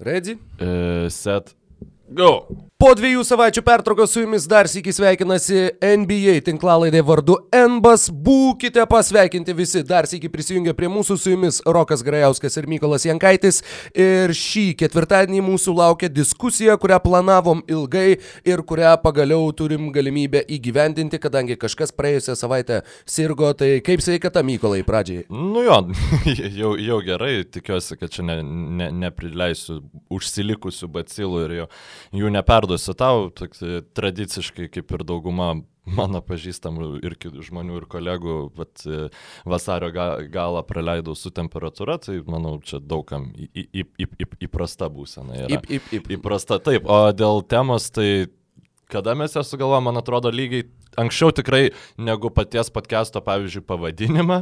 Ready? Uh, set. Go. Po dviejų savaičių pertraukos su jumis dar sėki sveikinasi NBA tinklalaidė vardu NBAS. Būkite pasveikinti visi. Dar sėki prisijungia prie mūsų su jumis Rokas Grajauskas ir Mykolas Jankaitis. Ir šį ketvirtadienį mūsų laukia diskusija, kurią planavom ilgai ir kurią pagaliau turim galimybę įgyvendinti, kadangi kažkas praėjusią savaitę sirgo. Tai kaip sveikata Mykolai pradžiai? Nu jo, jau, jau gerai, tikiuosi, kad čia ne, ne, neprileisiu užsilikusių bacilų ir jo, jų neperduosiu perduosiu tau, toks, tradiciškai kaip ir dauguma mano pažįstamų ir žmonių ir kolegų, bet vasario ga, galą praleidau su temperatūra, tai manau, čia daugam į, į, į, į, įprasta būsena yra. Įp, įp, įp. Įprasta, taip, o dėl temos, tai kada mes ją sugalvojame, man atrodo, lygiai anksčiau tikrai negu paties podcast'o, pavyzdžiui, pavadinimą.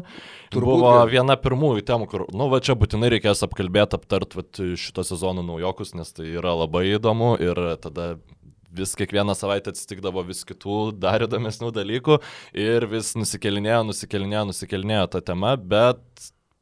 Turbūt buvo jau. viena pirmųjų temų, kur, nu, va čia būtinai reikės apkalbėti, aptart va, šito sezono naujokus, nes tai yra labai įdomu ir tada vis kiekvieną savaitę atsitikdavo vis kitų dar įdomesnių dalykų ir vis nusikelinėjo, nusikelinėjo, nusikelinėjo ta tema, bet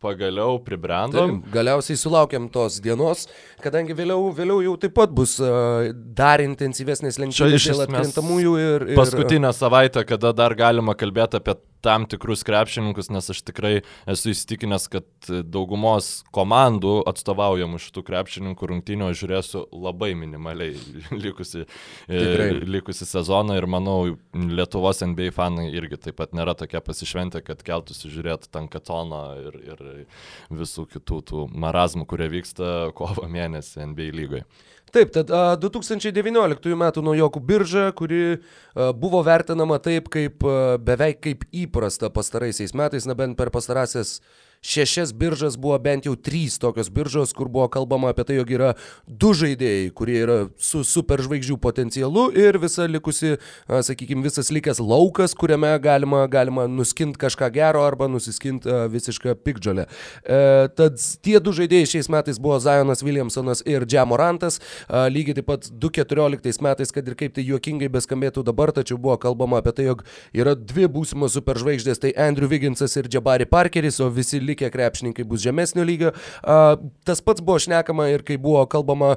pagaliau pribrendom. Taip, galiausiai sulaukėm tos dienos, kadangi vėliau, vėliau jau taip pat bus uh, dar intensyvesnės lenktynės dėl atkrintamųjų ir, ir... Paskutinę savaitę, kada dar galima kalbėti apie tam tikrus krepšininkus, nes aš tikrai esu įsitikinęs, kad daugumos komandų atstovaujamų šitų krepšininkų rungtynio žiūrėsiu labai minimaliai likusi, e, tikrai. likusi sezoną ir manau, Lietuvos NBA fanai irgi taip pat nėra tokie pasišventę, kad keltųsi žiūrėti Tankatoną ir, ir visų kitų tų marazmų, kurie vyksta kovo mėnesį NBA lygoje. Taip, tad a, 2019 m. naujokų birža, kuri buvo vertinama taip, kaip beveik kaip įprasta pastaraisiais metais, na bent per pastarąsias šešias biržas buvo bent jau trys tokios biržos, kur buvo kalbama apie tai, jog yra du žaidėjai, kurie yra su superžvaigždžių potencialu ir visa likusi, sakykime, visas likęs laukas, kuriame galima, galima nuskinti kažką gero arba nusiskinti visišką pikdžiolę. E, tad tie du žaidėjai šiais metais buvo Zionas Williamsonas ir Džemorantas, lygiai taip pat 2014 metais, kad ir kaip tai juokingai beskambėtų dabar, tačiau buvo kalbama apie tai, jog yra dvi būsimos superžvaigždės, tai Andrew Wigginsas ir Jabari Parkeris, o visi likę krepšininkai bus žemesnio lygio. Tas pats buvo šnekama ir kai buvo kalbama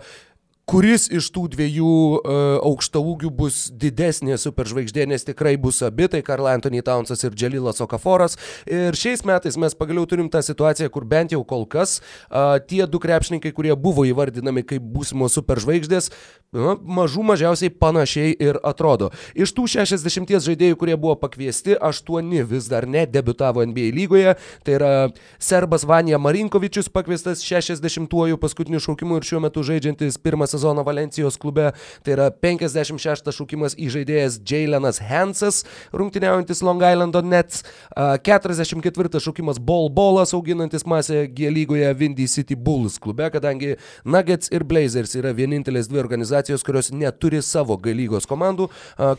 kuris iš tų dviejų uh, aukštaūgių bus didesnė superžvaigždė, nes tikrai bus abi, tai Karl Anthony Townsas ir Dželilas Okaforas. Ir šiais metais mes pagaliau turim tą situaciją, kur bent jau kol kas uh, tie du krepšininkai, kurie buvo įvardinami kaip būsimos superžvaigždės, uh, mažų mažiausiai panašiai ir atrodo. Iš tų 60 žaidėjų, kurie buvo pakviesti, 8 vis dar nedebutavo NBA lygoje. Tai yra serbas Vanja Marinkovičius pakviestas 60-ųjų paskutinių šaukimų ir šiuo metu žaidžiantis pirmas sezoną Valencijos klube. Tai yra 56 šūkimas į žaidėjas Jailenas Hansas, rungtyniaujantis Long Islando Nets. 44 šūkimas Ball Ballas, auginantis masę G lygoje Windy City Bulls klube, kadangi Nuggets ir Blazers yra vienintelės dvi organizacijos, kurios neturi savo G lygos komandų.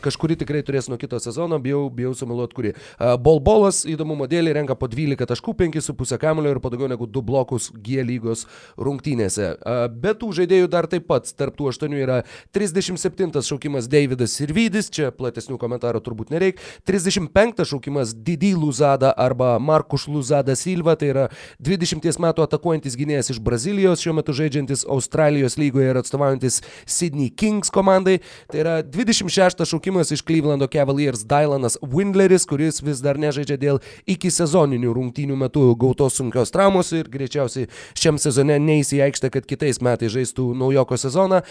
Kažkuri tikrai turės nuo kito sezono, bijau, bijau sumiluoti kuri. Ball Ballas įdomumo dėlį renka po 12 taškų, 5,5 kamulio ir po daugiau negu 2 blokus G lygos rungtynėse. Be tų žaidėjų dar taip pat pats tarp tų aštuonių yra 37 šaukimas Davidas Sirvidis, čia platesnių komentarų turbūt nereikia, 35 šaukimas Didi Luzada arba Markus Luzada Silva, tai yra 20 metų atakuojantis gynėjas iš Brazilijos, šiuo metu žaidžiantis Australijos lygoje ir atstovaujantis Sydney Kings komandai, tai yra 26 šaukimas iš Clevelando Cavaliers Dylanas Windleris, kuris vis dar nežaidžia dėl iki sezoninių rungtynių metų gautos sunkios traumos ir greičiausiai šiam sezone neįsi į aikštę, kad kitais metais žaistų naujoko sezoną sezoną.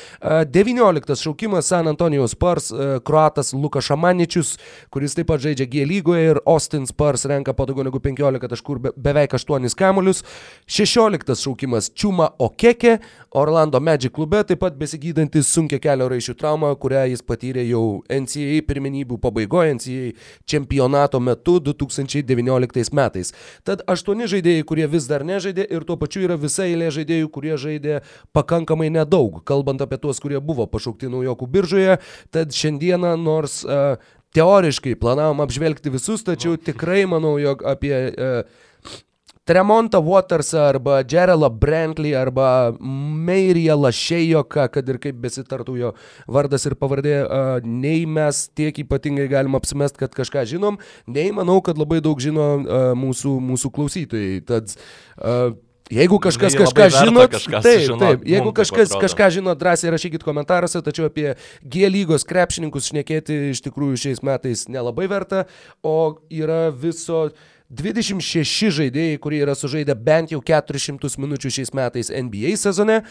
19 šaukimas San Antonijos Spurs, kruatas Lukas Šamaničius, kuris taip pat žaidžia G lygoje ir Austin Spurs renka po daugiau negu 15 taškų ir beveik 8 kamuolius. 16 šaukimas Čiuma Okeke, Orlando Magic klube, taip pat besigydantis sunkia kelio raišių traumą, kurią jis patyrė jau NCAA pirmenybių pabaigoje, NCAA čempionato metu 2019 metais. Tad 8 žaidėjai, kurie vis dar nežaidė ir tuo pačiu yra visa eilė žaidėjų, kurie žaidė pakankamai nedaug kalbant apie tuos, kurie buvo pašaukti naujokų biržoje. Tad šiandieną, nors uh, teoriškai planavom apžvelgti visus, tačiau tikrai manau, jog apie uh, Tremontą Watersą arba Geralą Brantley arba Meiriją Lašėjoką, kad ir kaip besitartų jo vardas ir pavardė, uh, nei mes tiek ypatingai galim apsimest, kad kažką žinom, nei manau, kad labai daug žino mūsų, mūsų klausytojai. Tad Jeigu kažkas Jinai kažką žinot, kažką taip, sužinot, taip, jeigu kažkas atrodo. kažką žinot, drąsiai rašykit komentaruose, tačiau apie G lygos krepšininkus šnekėti iš tikrųjų šiais metais nelabai verta, o yra viso 26 žaidėjai, kurie yra sužaidę bent jau 400 minučių šiais metais NBA sezone.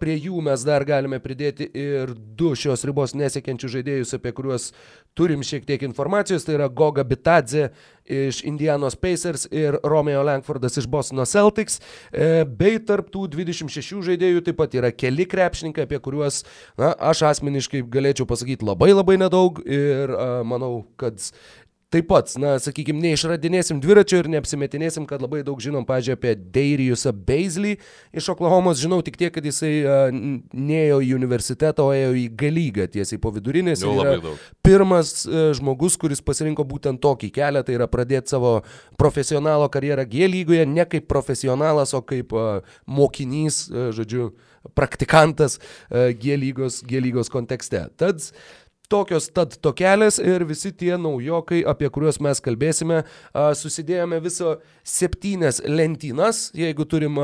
Prie jų mes dar galime pridėti ir du šios ribos nesiekiančių žaidėjus, apie kuriuos turim šiek tiek informacijos. Tai yra Goga Bitadze iš Indianos Pacers ir Romeo Langfordas iš Bostono Celtics. E, Bei tarptų 26 žaidėjų taip pat yra keli krepšininkai, apie kuriuos na, aš asmeniškai galėčiau pasakyti labai labai nedaug ir manau, kad Taip pat, na, sakykime, neišradinėsim dviračio ir neapsimetinėsim, kad labai daug žinom, pažiūrėjau, apie Dariusą Beisley iš Oklahomos. Žinau tik tiek, kad jisai uh, neėjo į universitetą, o ėjo į galygą tiesiai po vidurinės. Jau yra labai daug. Pirmas uh, žmogus, kuris pasirinko būtent tokį kelią, tai yra pradėti savo profesionalo karjerą G lygoje, ne kaip profesionalas, o kaip uh, mokinys, uh, žodžiu, praktikantas uh, G lygos, G lygos kontekste. Tad Tokios tad tokelės ir visi tie naujokai, apie kuriuos mes kalbėsime, susidėjome viso septynes lentynas. Jeigu turim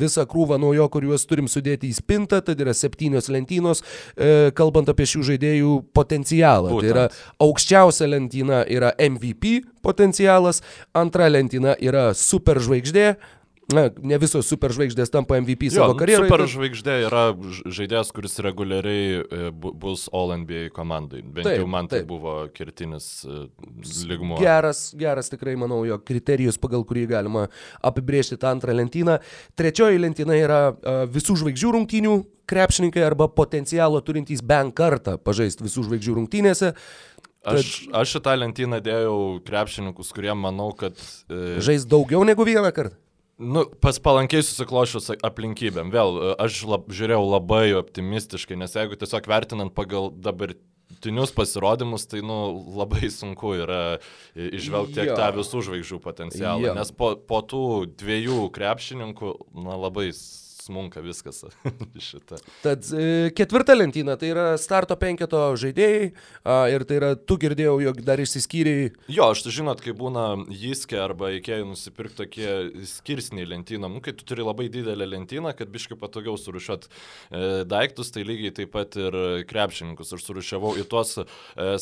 visą krūvą naujokų, kuriuos turim sudėti į spintą, tad yra septynios lentynos, e, kalbant apie šių žaidėjų potencialą. Būtent. Tai yra aukščiausia lentyna yra MVP potencialas, antra lentyna yra superžvaigždė. Na, ne visos superžvaigždės tampa MVP Jo, savo karjeroje. super tad- žvaigždė yra žaidėjas, kuris reguliariai e, bu- bus All NBA komandai. Bent Taip, jau man tai taip. buvo kertinis e, ligmuo. Geras, geras tikrai manau, jo kriterijus, pagal kurį galima apibriežti tą antrą lentyną. Trečioji lentyna yra a, visų žvaigždžių rungtynių krepšininkai arba potencialo turintys bent kartą pažaisti visų žvaigždžių rungtynėse. Aš, aš šitą lentyną dėjau krepšininkus, kurie manau, kad... E, Žais daugiau negu vieną kartą. Nu, pas palankiai susiklošius aplinkybėm. Vėl, e, aš lab, žiūrėjau labai optimistiškai, nes jeigu tiesiog vertinant pagal dabartinius pasirodymus, tai nu, labai sunku yra i- išvelgti tiek tą visų žvaigždžių potencialą. Jo. Nes po, po tų dviejų krepšininkų, na, labai smunka viskas šitą. Tad e, ketvirta lentyna tai yra starto penketo žaidėjai a, ir tai yra, tu girdėjau, jog dar išsiskyrėjai. Jo, aš tai žinot, kai būna jiskė arba ikėjai nusipirkti tokie skirsniai lentyną, nu, kai tu turi labai didelę lentyną, kad biškai patogiau surušiuot e, daiktus, tai lygiai taip pat ir krepšininkus. Aš surušiavau į tuos e,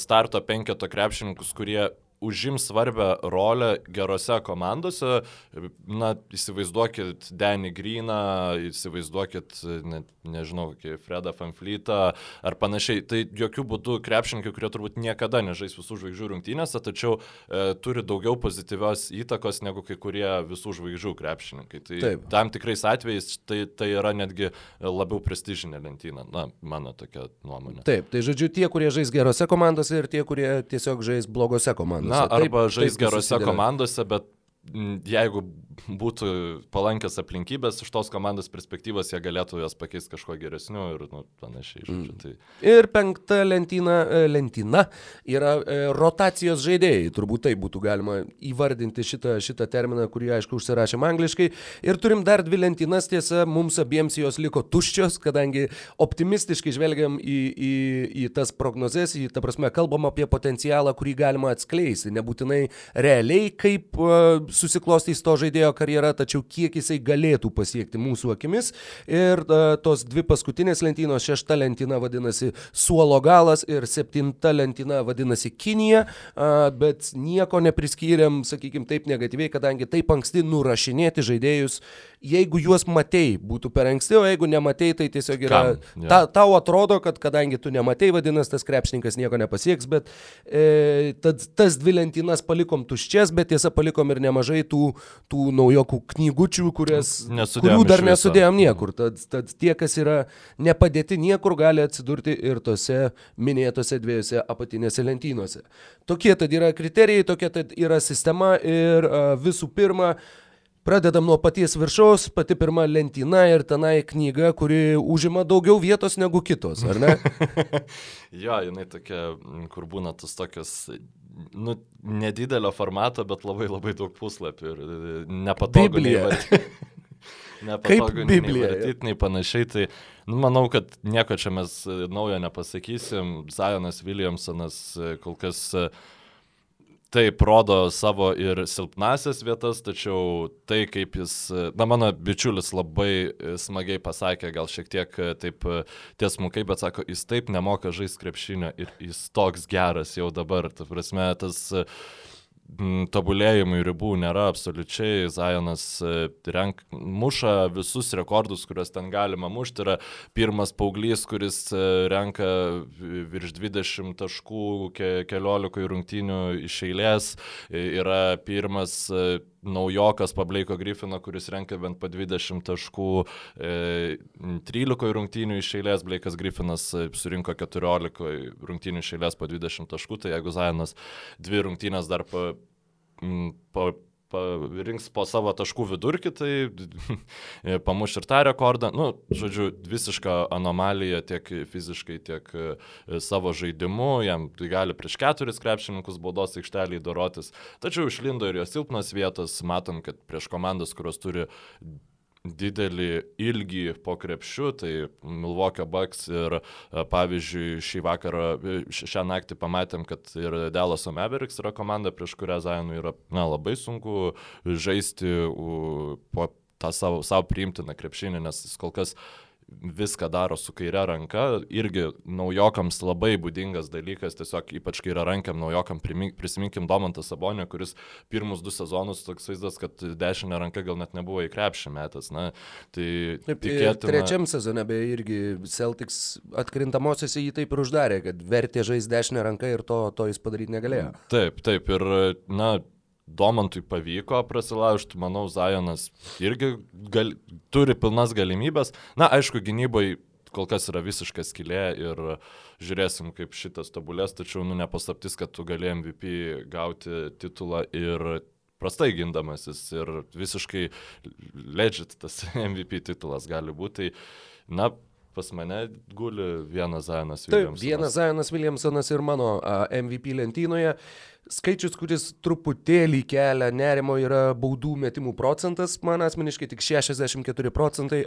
starto penketo krepšininkus, kurie užims svarbę rolę gerose komandose. Na, įsivaizduokit Danny Greeną, įsivaizduokit, ne, nežinau, Fredą Fanflytą ar panašiai. Tai jokių būdų krepšininkai, kurie turbūt niekada nežais visų žvaigždžių rungtynėse, tačiau e, turi daugiau pozityvios įtakos negu kai kurie visų žvaigždžių krepšininkai. Tai Taip. tam tikrais atvejais tai, tai yra netgi labiau prestižinė lentyna. Na, mano tokia nuomonė. Taip, tai žodžiu, tie, kurie žais gerose komandose ir tie, kurie tiesiog žais blogose komandose. Na, arba Taip- žais taip gerose komandose, bet jeigu būtų palankios aplinkybės, iš tos komandos perspektyvos jie galėtų jas pakeisti kažkuo geresniu ir nu, panašiai. Žodžiu, Mm. tai... Ir penkta lentyna, e, lentyna yra e, rotacijos žaidėjai. Turbūt tai būtų galima įvardinti šitą, šitą terminą, kurį aišku užsirašėm angliškai. Ir turim dar dvi lentynas, tiesa, mums abiems jos liko tuščios, kadangi optimistiškai žvelgiam į, į, į tas prognozes, į, ta prasme, kalbam apie potencialą, kurį galima atskleisti. Nebūtinai realiai, kaip uh, susiklostys to žaidėjo karjera, tačiau kiek jisai galėtų pasiekti mūsų akimis. Ir uh, tos dvi paskutinės lentynos, šešta lentyna vadinasi Suolo galas ir septinta lentyna vadinasi Kinija, uh, bet nieko nepriskyrėm, sakykime, taip negatyviai, kadangi taip anksti nurašinėti žaidėjus, jeigu juos matei, būtų per anksti, o jeigu nematei, tai tiesiog yra... Jo. Ta, tau atrodo, kad kadangi tu nematei, vadinasi, tas krepšininkas nieko nepasieks, bet e, tad, tas dvi lentynas palikom tuščias, bet tiesa palikom ir nemažai tų, tų naujokų knygučių, kurias, kurių dar nesudėjom niekur. Tad, tad tie, kas yra nepadėti niekur, gali atsidurti ir tose minėtose dviejose apatinėse lentynose. Tokie tad yra kriterijai, tokia tad yra sistema ir visų pirma, Pradedam nuo paties viršaus, pati pirma lentyna ir tenai knyga, kuri užima daugiau vietos negu kitos, ar ne? Jo, jinai tokia, mm, kur būna tas tokios, nu, nedidelio formato, bet labai labai daug puslapių ir e, nepatogu nei Biblija. vartyti. Nepatogu nei Biblija, jo. vartyti, nei panašiai. Tai nu, manau, kad nieko čia mes e, naujo nepasakysim. Zionas Williamsonas e, kol kas e, taip rodo savo ir silpnasias vietas, tačiau tai, kaip jis, na, mano bičiulis labai smagiai pasakė, gal šiek tiek taip tiesmukai, bet sako, jis taip nemoka žaisti krepšinio ir jis toks geras jau dabar. Ta prasme, tas tobulėjimui ribų nėra absoliučiai. Zajonas e, renk, muša visus rekordus, kuriuos ten galima mušti. Yra pirmas paauglys, kuris e, renka virš 20 taškų keliolikoje rungtynių iš eilės. E, yra pirmas naujokas Pableiko Griffino, kuris renka bent po 20 taškų, e, 13 rungtynių iš eilės, Bleikas Griffinas surinko 14 rungtynių iš eilės po 20 taškų, tai jeigu Zajanas dvi rungtynės dar po rinks po savo taškų vidurkį, tai pamuš ir tą rekordą. Nu, žodžiu, visiška anomalija tiek fiziškai, tiek e, savo žaidimu. Jam tai gali prieš keturis krepšininkus baudos aikštelį dorotis. Tačiau išlindo ir jo silpnas vietos. Matom, kad prieš komandas, kurios turi didelį ilgį po krepšiu, tai Milwaukee Bucks ir e, pavyzdžiui šį vakarą, e, šią naktį pamatėm, kad ir Dallas Mavericks yra komanda, prieš kurią Zainui yra na, labai sunku žaisti po tą savo, savo priimtiną krepšinį, nes jis kol kas viską daro su kaire ranka, irgi naujokams labai būdingas dalykas, tiesiog ypač kaire rankiam naujokam, prisiminkim Domantą Sabonę, kuris pirmus du sezonus toks vaizdas, kad dešinė ranka gal net nebuvo į krepšį metas. Na, tai taip, tikėtina... Trečiam sezone beje irgi Celtics atkrintamosiose jį taip ir uždarė, kad vertė žais dešinę ranką ir to, to jis padaryti negalėjo. Taip, taip, ir na, Domantui pavyko prasilaužti, manau, Zajonas irgi gal, turi pilnas galimybės. Na, aišku, gynyboje kol kas yra visiška skilė ir žiūrėsim, kaip šitas tobulės, tačiau, nu, nepasaptis, kad tu gali MVP gauti titulą ir prastai gindamasis ir visiškai legit tas MVP titulas gali būti. Tai, na, pas mane guli vienas Zajonas Williamsonas. Taip, vienas Zajonas Williamsonas ir mano MVP lentynoje. Skaičius, kuris truputėlį kelia nerimo, yra baudų metimų procentas, man asmeniškai tik 64 procentai.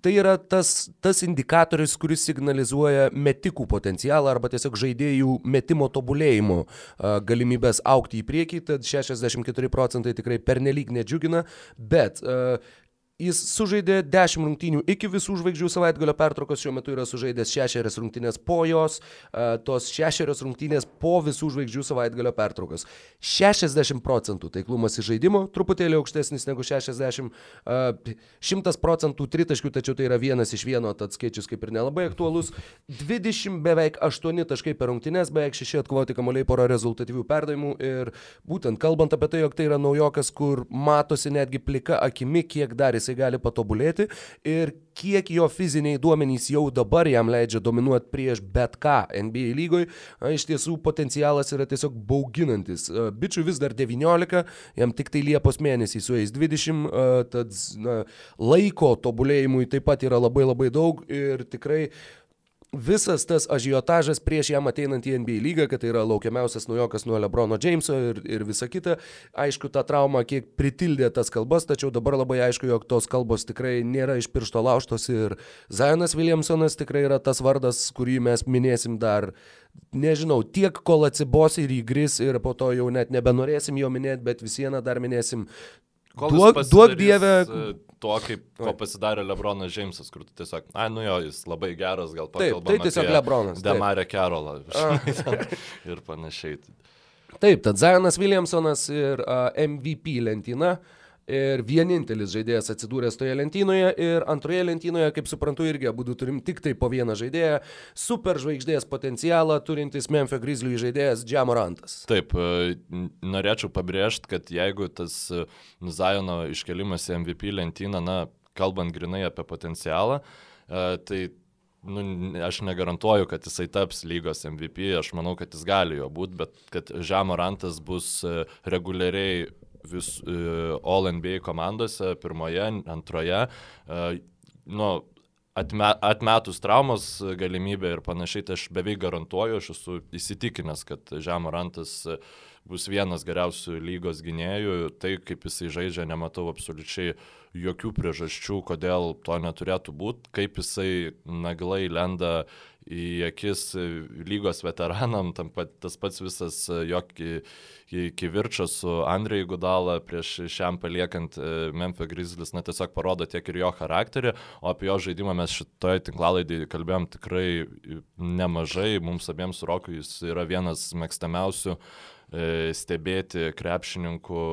Tai yra tas, tas indikatorius, kuris signalizuoja metikų potencialą arba tiesiog žaidėjų metimo tobulėjimo galimybės aukti į priekį, tad 64 procentai tikrai pernelyg nedžiugina, bet Jis sužaidė 10 rungtynių iki visų žvaigždžių savaitgalio pertraukos, šiuo metu yra sužaidęs 6 rungtynės po jos, tos 6 rungtynės po visų žvaigždžių savaitgalio pertraukos. 60 procentų taiklumas į žaidimo, truputėlį aukštesnis negu 60, 100 procentų tritaškių, tačiau tai yra vienas iš vieno, tad skaičius kaip ir nelabai aktualus. 20 beveik 8 taškai per rungtynės, beveik 6 atkovoti kamuoliai pora rezultatyvių perdavimų ir būtent kalbant apie tai, jog tai yra naujokas, kur matosi netgi plika akimi, kiek dar jis jisai gali patobulėti ir kiek jo fiziniai duomenys jau dabar jam leidžia dominuoti prieš bet ką NBA lygoj, iš tiesų potencialas yra tiesiog bauginantis. Bičių vis dar 19, jam tik tai Liepos mėnesį su jais 20, tad na, laiko tobulėjimui taip pat yra labai labai daug ir tikrai visas tas ažiotažas prieš jam ateinant į NBA lygą, kad tai yra laukiamiausias naujokas nuo Lebrono Jameso ir, ir visa kita. Aišku, ta trauma kiek pritildė tas kalbas, tačiau dabar labai aišku, jog tos kalbos tikrai nėra iš piršto lauštos ir Zionas Williamsonas tikrai yra tas vardas, kurį mes minėsim dar nežinau, tiek kol atsibos ir įgris ir po to jau net nebenorėsim jo minėti, bet vis vieną dar minėsim. Duok, duok Dievę. Uh, tuo, kaip ko pasidarė Lebronas Džeimsas, kur tu tiesiog, ai, nu jo, jis labai geras, gal pakalbam. Taip, tai tiesiog Lebronas. Demarė Kerolą ir panašiai. Taip, tad Zionas Williamsonas ir uh, MVP lentyna. Ir vienintelis žaidėjas atsidūręs toje lentynoje ir antroje lentynoje, kaip suprantu, irgi abu turim tik tai po vieną žaidėją, super žvaigždės potencialą turintis Memphis Grizzly žaidėjas Džamorantas. Taip, norėčiau pabrėžti, kad jeigu tas Zajono iškelimas į MVP lentyną, na, kalbant grinai apie potencialą, tai nu, aš negarantuoju, kad jisai taps lygos MVP, aš manau, kad jis gali jo būti, bet kad Žemorantas bus reguliariai vis uh, All NBA komandose, pirmoje, antroje, uh, nu, atme, atmetus traumos galimybę ir panašiai, tai aš beveik garantuoju, aš esu įsitikinęs, kad Žemorantas bus vienas geriausių lygos gynėjų. Tai, kaip jisai žaidžia, nematau absoliučiai jokių priežasčių, kodėl to neturėtų būti, kaip jisai naglai lenda į akis lygos veteranam, pat, tas pats visas jo kivirčas su Andrei Gudala prieš šiam paliekant e, Memphis Grizzlies, na tiesiog parodo tiek ir jo charakterį, o apie jo žaidimą mes šitoje tinklalaidėje kalbėjom tikrai nemažai, mums abiems Rokui jis yra vienas mėgstamiausių e, stebėti krepšininkų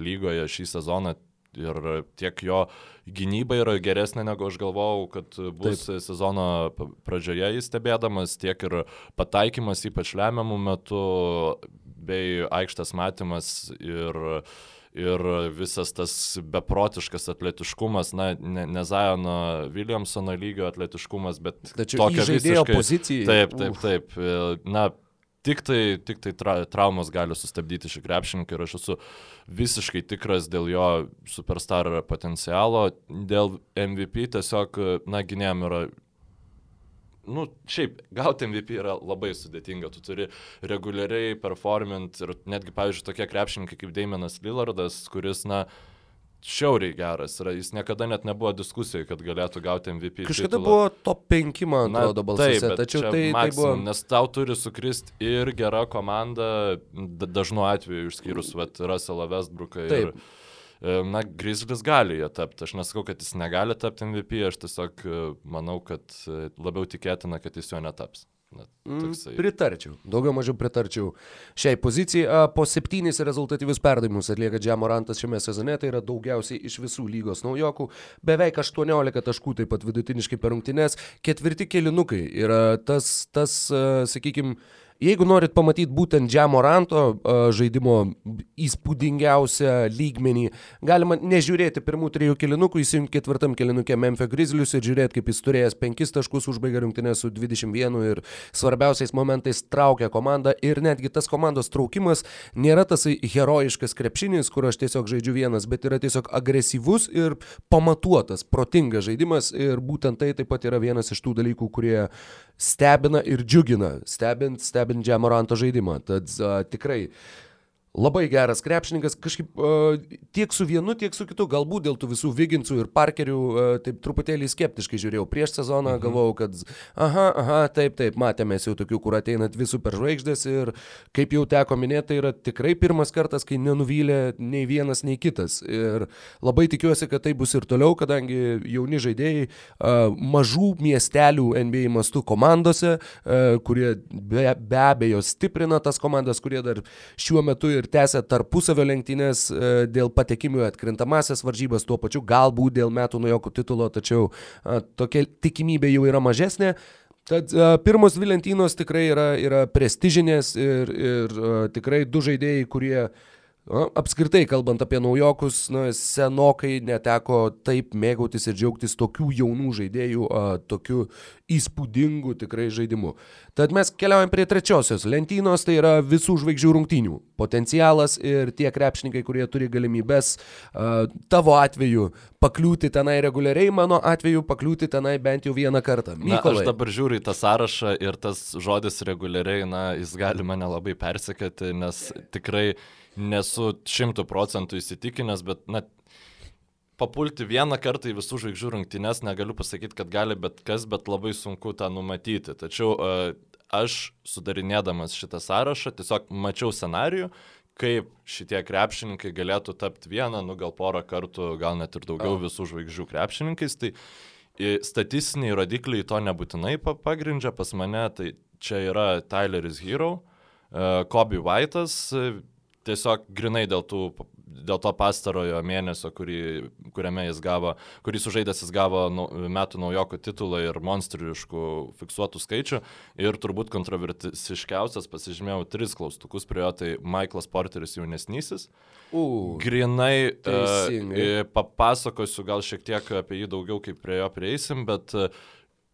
lygoje šį sezoną ir tiek jo gynyba yra geresnė negu aš galvojau, kad bus Taip. sezono pradžioje įstebėdamas, tiek ir pataikymas ypač lemiamų metų bei aikštės matymas ir ir visas tas beprotiškas atletiškumas, na, ne, ne Zajono Williamsono lygio atletiškumas, bet Tačiau tokia visiškai pozicija. Taip, taip, taip. Na, Tik tai, tik tai tra, traumos gali sustabdyti šį krepšininką ir aš esu visiškai tikras dėl jo superstar potencialo. Dėl MVP tiesiog, na, gynėjim yra nu, šiaip, gauti MVP yra labai sudėtinga. Tu turi reguliariai performant ir netgi, pavyzdžiui, tokie krepšininkai kaip Daimonas Lillardas, kuris, na, uh, šiauriai geras yra, jis niekada net nebuvo diskusijai, kad galėtų gauti MVP. Kažkada titulą. buvo top 5, man atrodo, balsuose, taip, tačiau tai, maksimum, tai buvo... Nes tau turi sukrist ir gera komanda, dažnu atveju išskyrus vat, Russellą Westbrooką. Ir, e, Na, Grizzlis gali jie tapti. Aš nesakau, kad jis negali tapti MVP, aš tiesiog e, manau, kad e, labiau tikėtina, kad jis jo netaps. Na, mm, toksai. Pritarčiau, daugiau mažiau pritarčiau šiai pozicijai. Po septynis rezultatyvius perdavimus atlieka Džiamorantas šiame sezone, tai yra daugiausiai iš visų lygos naujokų, beveik 18 taškų taip pat vidutiniškai per rungtynes, ketvirti kilinukai yra tas, tas sakykime, Jeigu norit pamatyti būtent Džiamoranto žaidimo įspūdingiausią lygmenį, galima nežiūrėti pirmų trijų kilinukų, įsijungti ketvirtam kilinukė Memphis Grizzlius ir žiūrėti, kaip jis turėjęs penkis taškus užbaigė rungtynę su 21 ir svarbiausiais momentais traukia komandą. Ir netgi tas komandos traukimas nėra tas herojiškas krepšinis, kur aš tiesiog žaidžiu vienas, bet yra tiesiog agresyvus ir pamatuotas, protingas žaidimas. Ir būtent tai taip pat yra vienas iš tų dalykų, kurie stebina ir džiugina, stebint, stebint Džemoranto žaidimą. Tad a, tikrai labai geras krepšininkas, kažkaip uh, tiek su vienu, tiek su kitu, galbūt dėl tų visų Viginsų ir Parkerių uh, taip truputėlį skeptiškai žiūrėjau. Prieš sezoną mhm. galvojau, kad aha, aha, taip, taip, matėme jau tokių, kur ateina dvi superžvaigždės ir kaip jau teko minėti, tai yra tikrai pirmas kartas, kai nenuvylė nei vienas, nei kitas. Ir labai tikiuosi, kad tai bus ir toliau, kadangi jauni žaidėjai uh, mažų miestelių NBA mastų komandose, uh, kurie be, be abejo stiprina tas komandas, kurie dar šiuo metu ir ir tęsia tarpusavio lenktynės e, dėl patekimų į atkrintamasias varžybas, tuo pačiu galbūt dėl metų nuo jokų titulo, tačiau tokia tikimybė jau yra mažesnė. Tad uh, pirmos dvi lentynos tikrai yra, yra prestižinės ir, ir tikrai du žaidėjai, kurie uh, Na, apskritai, kalbant apie naujokus, na, senokai neteko taip mėgautis ir džiaugtis tokių jaunų žaidėjų, a, tokiu įspūdingu tikrai žaidimu. Tad mes keliaujam prie trečiosios lentynos, tai yra visų žvaigždžių rungtynių. Potencialas ir tie krepšininkai, kurie turi galimybės a, tavo atveju pakliūti tenai reguliariai, mano atveju pakliūti tenai bent jau vieną kartą. Mykolai. Na, aš dabar žiūriu į tą sąrašą ir tas žodis reguliariai, na, jis gali mane labai persekėti, nes tikrai nesu šimtų procentų įsitikinęs, bet, na, papulti vieną kartą į visų žvaigždžių rungtynes negaliu pasakyti, kad gali bet kas, bet labai sunku tą numatyti. Tačiau uh, aš sudarinėdamas šitą sąrašą tiesiog mačiau scenarijų, kaip šitie krepšininkai galėtų tapti vieną, nu gal porą kartų, gal net ir daugiau visų žvaigždžių krepšininkais. Tai statistiniai rodikliai to nebūtinai pagrindžia pas mane, tai čia yra Tyleris Hero, uh, Kobe White'as, tiesiog grinai dėl, tų, dėl to pastarojo mėnesio, kurį, kuriame jis gavo, kurį sužaidęs jis gavo nu, metų naujoko titulą ir monstriškų fiksuotų skaičių. Ir turbūt kontroversiškiausias pasižymėjau tris klaustukus prie jo, tai Michaelas Porteris jaunesnysis. Uh, Grinai uh, papasakosiu gal šiek tiek apie jį daugiau, kai prie jo prieisim, bet uh,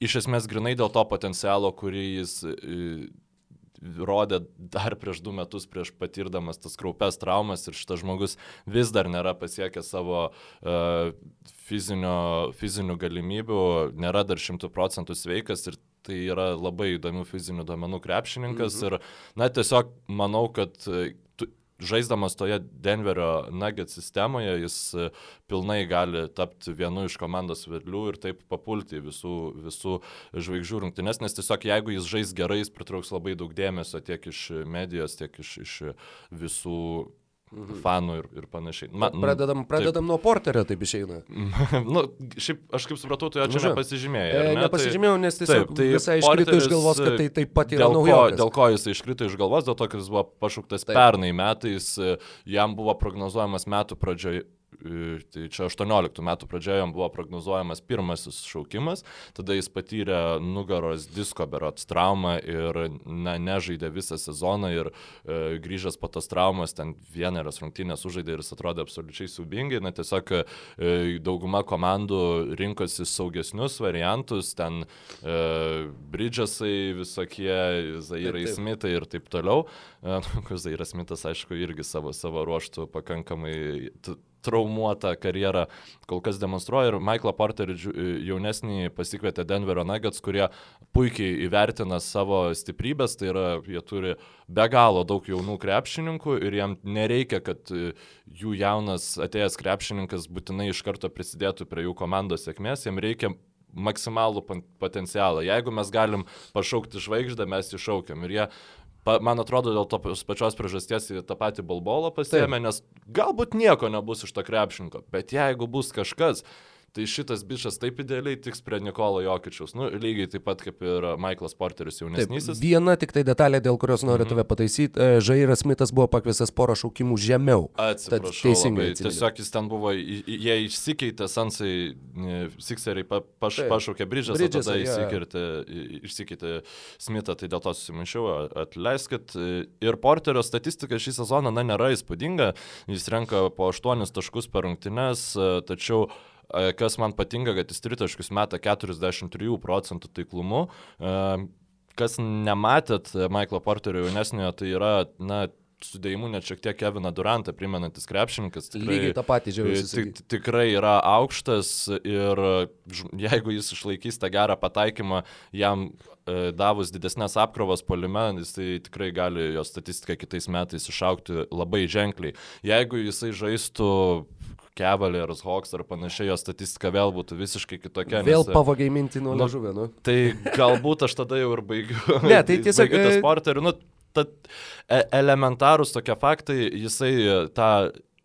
iš esmės grinai dėl to potencialo, kurį jis uh, rodė dar prieš du metus, prieš patirdamas tas kraupes traumas ir šitas žmogus vis dar nėra pasiekęs savo uh, fizinio, fizinių galimybių, nėra dar šimtų procentų sveikas ir tai yra labai įdomių fizinių duomenų krepšininkas mhm. ir, na, tiesiog manau, kad žaisdamas toje Denverio nugget sistemoje, jis e, pilnai gali tapti vienu iš komandos vedlių ir taip papulti visų, visų žvaigždžių rungtynes, nes tiesiog jeigu jis žais gerai, jis pritrauks labai daug dėmesio tiek iš medijos, tiek iš, iš visų mhm. fanų ir, ir panašiai. Man, pradedam pradedam taip. nuo porterio, taip išeina. nu, šiaip aš kaip supratau, tu jo čia nepasižymėjai. E, ne? Nepasižymėjau, nes tiesiog taip, tai visai iškrito iš galvos, kad tai taip pat yra naujokas. Dėl ko jis iškrito iš galvos, dėl to, kad jis buvo pašauktas taip. pernai metais, jam buvo prognozuojamas metų pradžioje tai čia 18 metų pradžioje jam buvo prognozuojamas pirmasis šaukimas, tada jis patyrė nugaros disko berots traumą ir na, nežaidė visą sezoną ir e, grįžęs po tos traumos ten vieneras rungtynės užaidė ir jis atrodė absoliučiai siubingai, na tiesiog e, dauguma komandų rinkosi saugesnius variantus, ten e, Bridgesai visokie, Zairai Smithai ir taip toliau. E, Zairas Smithas, aišku, irgi savo, savo ruoštų pakankamai traumuotą karjerą kol kas demonstruoja ir Michaelą Porterį jaunesnį pasikvietė Denverio Nuggets, kurie puikiai įvertina savo stiprybės, tai yra jie turi be galo daug jaunų krepšininkų ir jiem nereikia, kad e, jų jaunas atėjęs krepšininkas būtinai iš karto prisidėtų prie jų komandos sėkmės, jiem reikia maksimalų potencialą. Jeigu mes galim pašaukti žvaigždę, mes iššaukiam. Ir jie pa, man atrodo, dėl tos pačios priežasties į tą patį balbolą pasėmė, nes galbūt nieko nebus iš to krepšinko, bet jeigu bus kažkas, Tai šitas bičias taip idealiai tiks prie Nikolo Jokičiaus. Nu, lygiai taip pat kaip ir Michaelas Porteris jaunesnysis. Taip, viena tik tai detalė, dėl kurios noriu mm -hmm. tave pataisyti. E, Žairas Smithas buvo pakviestas porą šaukimų žemiau. Atsiprašau. Teisingai. Labai. Tiesiog jis ten buvo, jie išsikeitė, Sansai, Sikseriai pa, paš, taip. pašaukė Bridžas, o tada ja, išsikeitė, išsikeitė Smithą, tai dėl to susimaišiau, atleiskit. Ir Porterio statistika šį sezoną, na, nėra įspūdinga. Jis renka po 8 taškus per rungtynes, tačiau Kas man patinka, kad jis tritaškius meta 43 procentų taiklumu. Kas nematėt Michaelo Porterio jaunesniojo, tai yra, na, sudėjimu net šiek tiek Keviną Durantą primenantis krepšininkas. Tikrai, Lygiai tą patį. Tik, tikrai yra aukštas ir jeigu jis išlaikys tą gerą pataikymą, jam e, davus didesnės apkrovas polime, jis tai tikrai gali jo statistika kitais metais išaukti labai ženkliai. Jeigu jisai žaistų Cavaliers, Hawks ar panašiai, jo statistika vėl būtų visiškai kitokia. Vėl nes, pavogiai minti nuo nu, žuvio, nu. Tai galbūt aš tada jau ir baigiu. ne, tai tiesiog. tas porterių, nu, tad e, elementarūs tokie faktai, jisai tą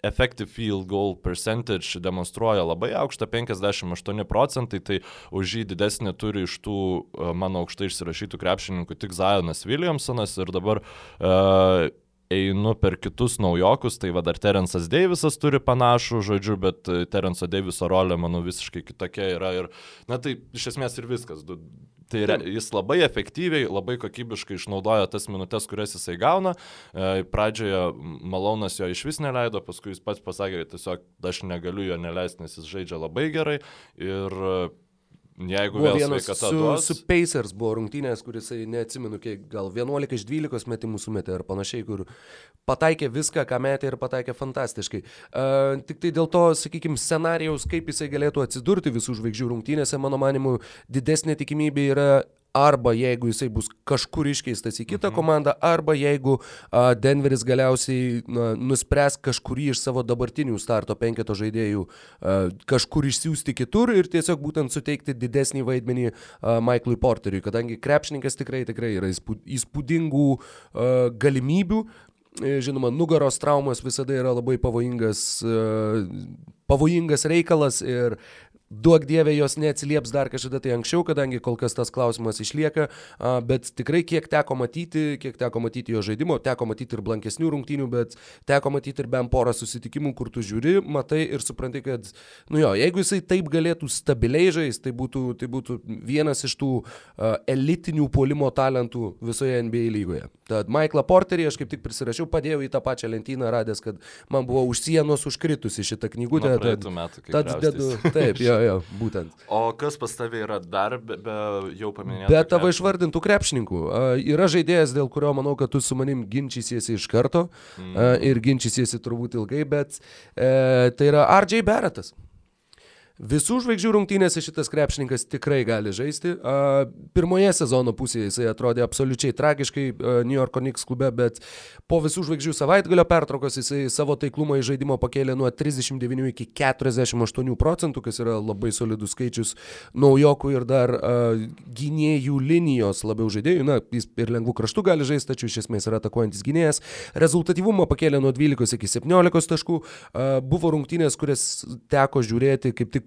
effective field goal percentage demonstruoja labai aukštą 58 procentai, tai už jį didesnį turi iš tų e, mano aukštai išsirašytų krepšininkų tik Zionas Williamsonas ir dabar uh, einu per kitus naujokus, tai va dar Terensas Deivisas turi panašų žodžių, bet e, Terenso Deiviso rolė, manau, visiškai kitokia yra ir, na tai iš esmės ir viskas. Tai re, jis labai efektyviai, labai kokybiškai išnaudoja tas minutės, kurias jisai gauna. E, pradžioje Malonas jo iš vis neleido, paskui jis pats pasakė, tiesiog aš negaliu jo neleisti, nes jis žaidžia labai gerai. Ir Jeigu buvo vienas su, duos... su Pacers buvo rungtynės, kuris, neatsimenu, kiek, gal 11 iš 12 metimų sumetė ar panašiai, kur pataikė viską, ką metė ir pataikė fantastiškai. Uh, tik tai dėl to, sakykime, scenarijaus, kaip jisai galėtų atsidurti visų žvaigždžių rungtynėse, mano manimu, didesnė tikimybė yra arba jeigu jisai bus kažkur iškeistas į kitą mhm. komandą, arba jeigu a, Denveris galiausiai na, nuspręs kažkurį iš savo dabartinių starto penketo žaidėjų a, kažkur išsiųsti kitur ir tiesiog būtent suteikti didesnį vaidmenį a, Michaelui Porteriui, kadangi krepšininkas tikrai, tikrai yra įspūdingų a, galimybių. E, žinoma, nugaros traumos visada yra labai pavojingas, pavojingas reikalas ir Duok dievė jos neatsilieps dar kažkada tai anksčiau, kadangi kol kas tas klausimas išlieka, bet tikrai kiek teko matyti, kiek teko matyti jo žaidimo, teko matyti ir blankesnių rungtynių, bet teko matyti ir bent porą susitikimų, kur tu žiūri, matai ir supranti, kad, nu jo, jeigu jisai taip galėtų stabiliai žaisti, tai būtų, tai būtų vienas iš tų elitinių puolimo talentų visoje NBA lygoje. Tad Michaelą Porterį aš kaip tik prisirašiau, padėjau į tą pačią lentyną, radęs, kad man buvo už sienos užkritusi šitą knygutę. Tad, tad dedu, taip, jo, jo, būtent. O kas pas tavai yra dar be, be jau paminėtų? Be tavo išvardintų krepšininkų. Yra žaidėjas, dėl kurio manau, kad tu su manim ginčysiesi iš karto mm. ir ginčysiesi turbūt ilgai, bet uh, tai yra RJ Barrettas. Visų žvaigždžių rungtynėse šitas krepšininkas tikrai gali žaisti. Pirmoje sezono pusėje jisai atrodė absoliučiai tragiškai New Yorko Knicks klube, bet po visų žvaigždžių savaitgalio pertraukos jisai savo taiklumą į žaidimo pakėlė nuo 39 iki 48 procentų, kas yra labai solidus skaičius naujokų ir dar gynėjų linijos labiau žaidėjų. Na, jis ir lengvų kraštų gali žaisti, tačiau iš esmės yra atakuojantis gynėjas. Rezultatyvumą pakėlė nuo 12 iki 17 taškų. Buvo rungtynės, kurias teko žiūrėti kaip tik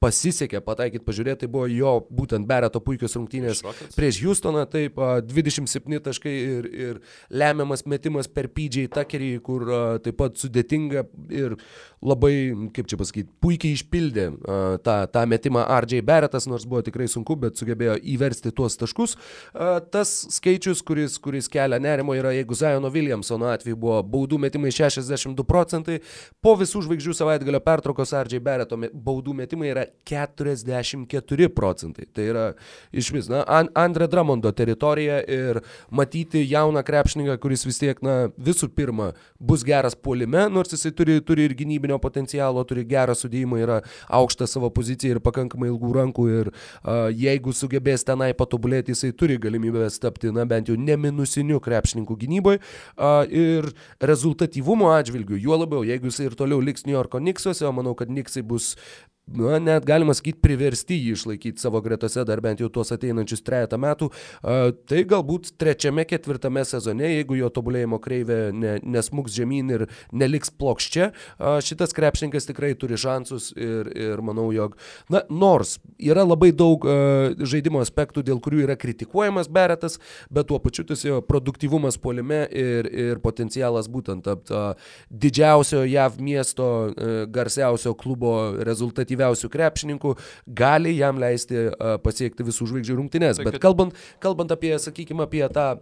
pasisekė pataikyti, pažiūrėti, tai buvo jo būtent Bereto puikios rungtynės Šrokas. prieš Houstoną, taip, 27 taškai ir, ir lemiamas metimas per PJ Tuckerį, kur taip pat sudėtinga ir labai, kaip čia pasakyti, puikiai išpildė tą, tą metimą RJ Beretas, nors buvo tikrai sunku, bet sugebėjo įversti tuos taškus. Tas skaičius, kuris, kuris kelia nerimo, yra, jeigu Zajono Williamsono atveju buvo baudų metimai 62 procentai, po visų žvaigždžių savaitgalio pertraukos RJ Bereto baudų metimai yra 44 procentai. Tai yra iš vis, na, Andre Dramondo teritorija ir matyti jauną krepšininką, kuris vis tiek, na, visų pirma, bus geras puolime, nors jisai turi, turi ir gynybinio potencialo, turi gerą sudėjimą, yra aukštą savo poziciją ir pakankamai ilgų rankų ir uh, jeigu sugebės tenai patobulėti, jisai turi galimybę tapti, na, bent jau neminusiniu krepšininku gynyboje uh, ir rezultatyvumo atžvilgiu, juo labiau, jeigu jisai ir toliau liks New Yorko Knicksuose, o manau, kad Knicksai bus na, net galima sakyti, priversti jį išlaikyti savo gretose dar bent jau tuos ateinančius trejata metų, tai galbūt trečiame, ketvirtame sezone, jeigu jo tobulėjimo kreivė ne, nesmuks žemyn ir neliks plokščia, šitas krepšininkas tikrai turi šansus ir, ir manau, jog, na, nors yra labai daug žaidimo aspektų, dėl kurių yra kritikuojamas Beretas, bet tuo pačiu tas jo produktyvumas polime ir, ir potencialas būtent tapti didžiausio JAV miesto garsiausio klubo rezultatyviausiu efektyviausių krepšininkų, gali jam leisti pasiekti visų žvaigždžių rungtynės. Bet kalbant, kalbant apie, sakykime, apie tą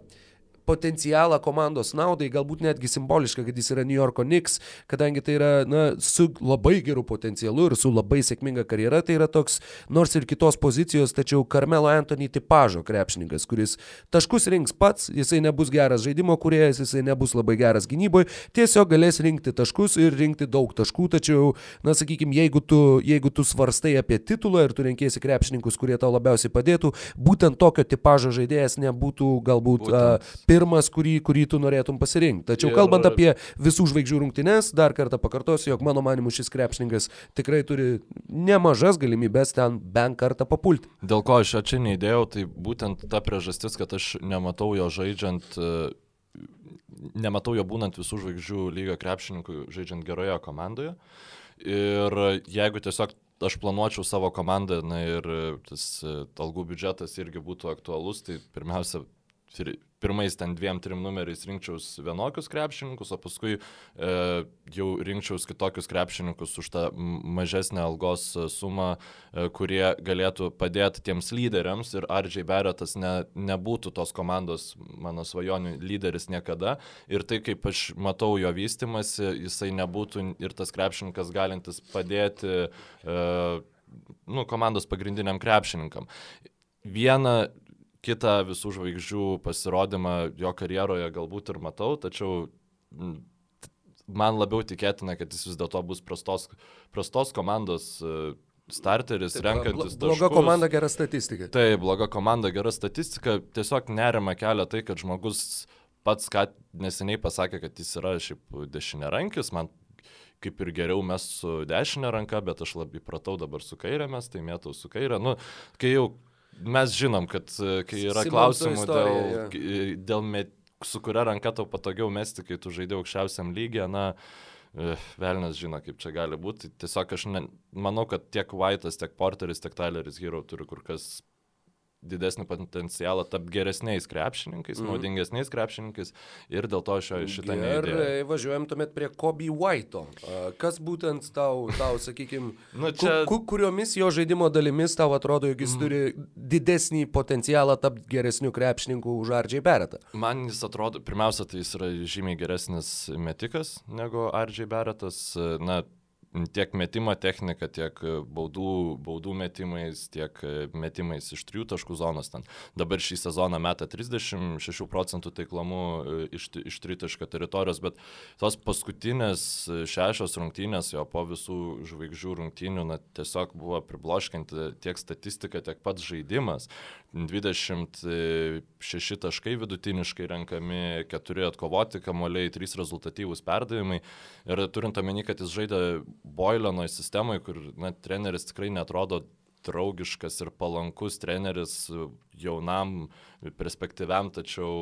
potencialą komandos naudai, galbūt netgi simboliška, kad jis yra New Yorko Knicks, kadangi tai yra na, su labai geru potencialu ir su labai sėkminga karjera, tai yra toks nors ir kitos pozicijos, tačiau Carmelo Anthony tipažo krepšininkas, kuris taškus rinks pats, jisai nebus geras žaidimo kuriejas, jisai nebus labai geras gynyboje, tiesiog galės rinkti taškus ir rinkti daug taškų, tačiau, na sakykime, jeigu tu, jeigu tu svarstai apie titulą ir tu renkėsi krepšininkus, kurie tau labiausiai padėtų, būtent tokio tipažo žaidėjas nebūtų galbūt būtent. Pirmas, kurį, kurį tu norėtum pasirinkti. Tačiau ir... kalbant apie visų žvaigždžių rungtynes, dar kartą pakartosiu, jog mano manimu šis krepšininkas tikrai turi nemažas galimybės ten bent kartą papulti. Dėl ko aš čia neįdėjau, tai būtent ta priežastis, kad aš nematau jo žaidžiant nematau jo būnant visų žvaigždžių lygio krepšininkų žaidžiant geroje komandoje. Ir jeigu tiesiog aš planuočiau savo komandą na, ir tas algų biudžetas irgi būtų aktualus, tai pirmiausia, pirmais ten dviem, trim numeriais rinkčiaus vienokius krepšininkus, o paskui e, jau rinkčiaus kitokius krepšininkus už tą mažesnę algos e, sumą, e, kurie galėtų padėti tiems lyderiams ir Ardžiai Beretas ne, nebūtų tos komandos mano svajonių lyderis niekada. Ir tai, kaip aš matau jo vystimasi, jisai nebūtų ir tas krepšininkas galintis padėti e, nu, komandos pagrindiniam krepšininkam. Vieną kitą visų žvaigždžių pasirodymą jo karjeroje galbūt ir matau, tačiau man labiau tikėtina, kad jis vis dėlto bus prastos, prastos komandos e, starteris, Taip, renkantis taškus. Bloga komanda, gera statistika. Tai bloga komanda, gera statistika. Tiesiog nerima kelia tai, kad žmogus pats ką neseniai pasakė, kad jis yra šiaip dešinė rankis, man kaip ir geriau mes su dešinė ranka, bet aš labai pratau dabar su kairė mes, tai mėtau su kairė. Nu, kai jau mes žinom, kad e, kai yra Simonso klausimų istorija, dėl, ja. dėl met, su kuria ranka tau patogiau mesti, kai tu žaidži aukščiausiam lygiai, na, e, Velnas žino, kaip čia gali būti. Tiesiog aš ne, manau, kad tiek White'as, tiek Porteris, tiek Tyleris Hero turi kur kas didesnį potencialą tapti geresniais krepšininkais, mm. naudingesniais krepšininkais ir dėl to aš šitą neįdėjau. Ir važiuojam tuomet prie Kobe White'o. Kas būtent tau, tau sakykime, nu, čia... ku, kuriomis jo žaidimo dalimis tau atrodo, jog jis mm. turi didesnį potencialą tapti geresniu krepšininku už Ardžiai Beretą? Man jis atrodo, pirmiausia, tai jis yra žymiai geresnis metikas negu Ardžiai Beretas. Na, tiek metimo technika, tiek baudų, baudų metimais, tiek metimais iš trijų taškų zonos. Ten. Dabar šį sezoną meta 36 procentų taiklomų iš, iš tritaško teritorijos, bet tos paskutinės šešios rungtynės jo po visų žvaigždžių rungtynių na, tiesiog buvo pribloškinti tiek statistika, tiek pats žaidimas. 26 taškai vidutiniškai renkami, 4 atkovoti kamuoliai, 3 rezultatyvūs perdavimai. Ir turint omeny, kad jis žaidė Boileno sistemoje, kur na, treneris tikrai netrodo draugiškas ir palankus treneris jaunam, perspektyviam, tačiau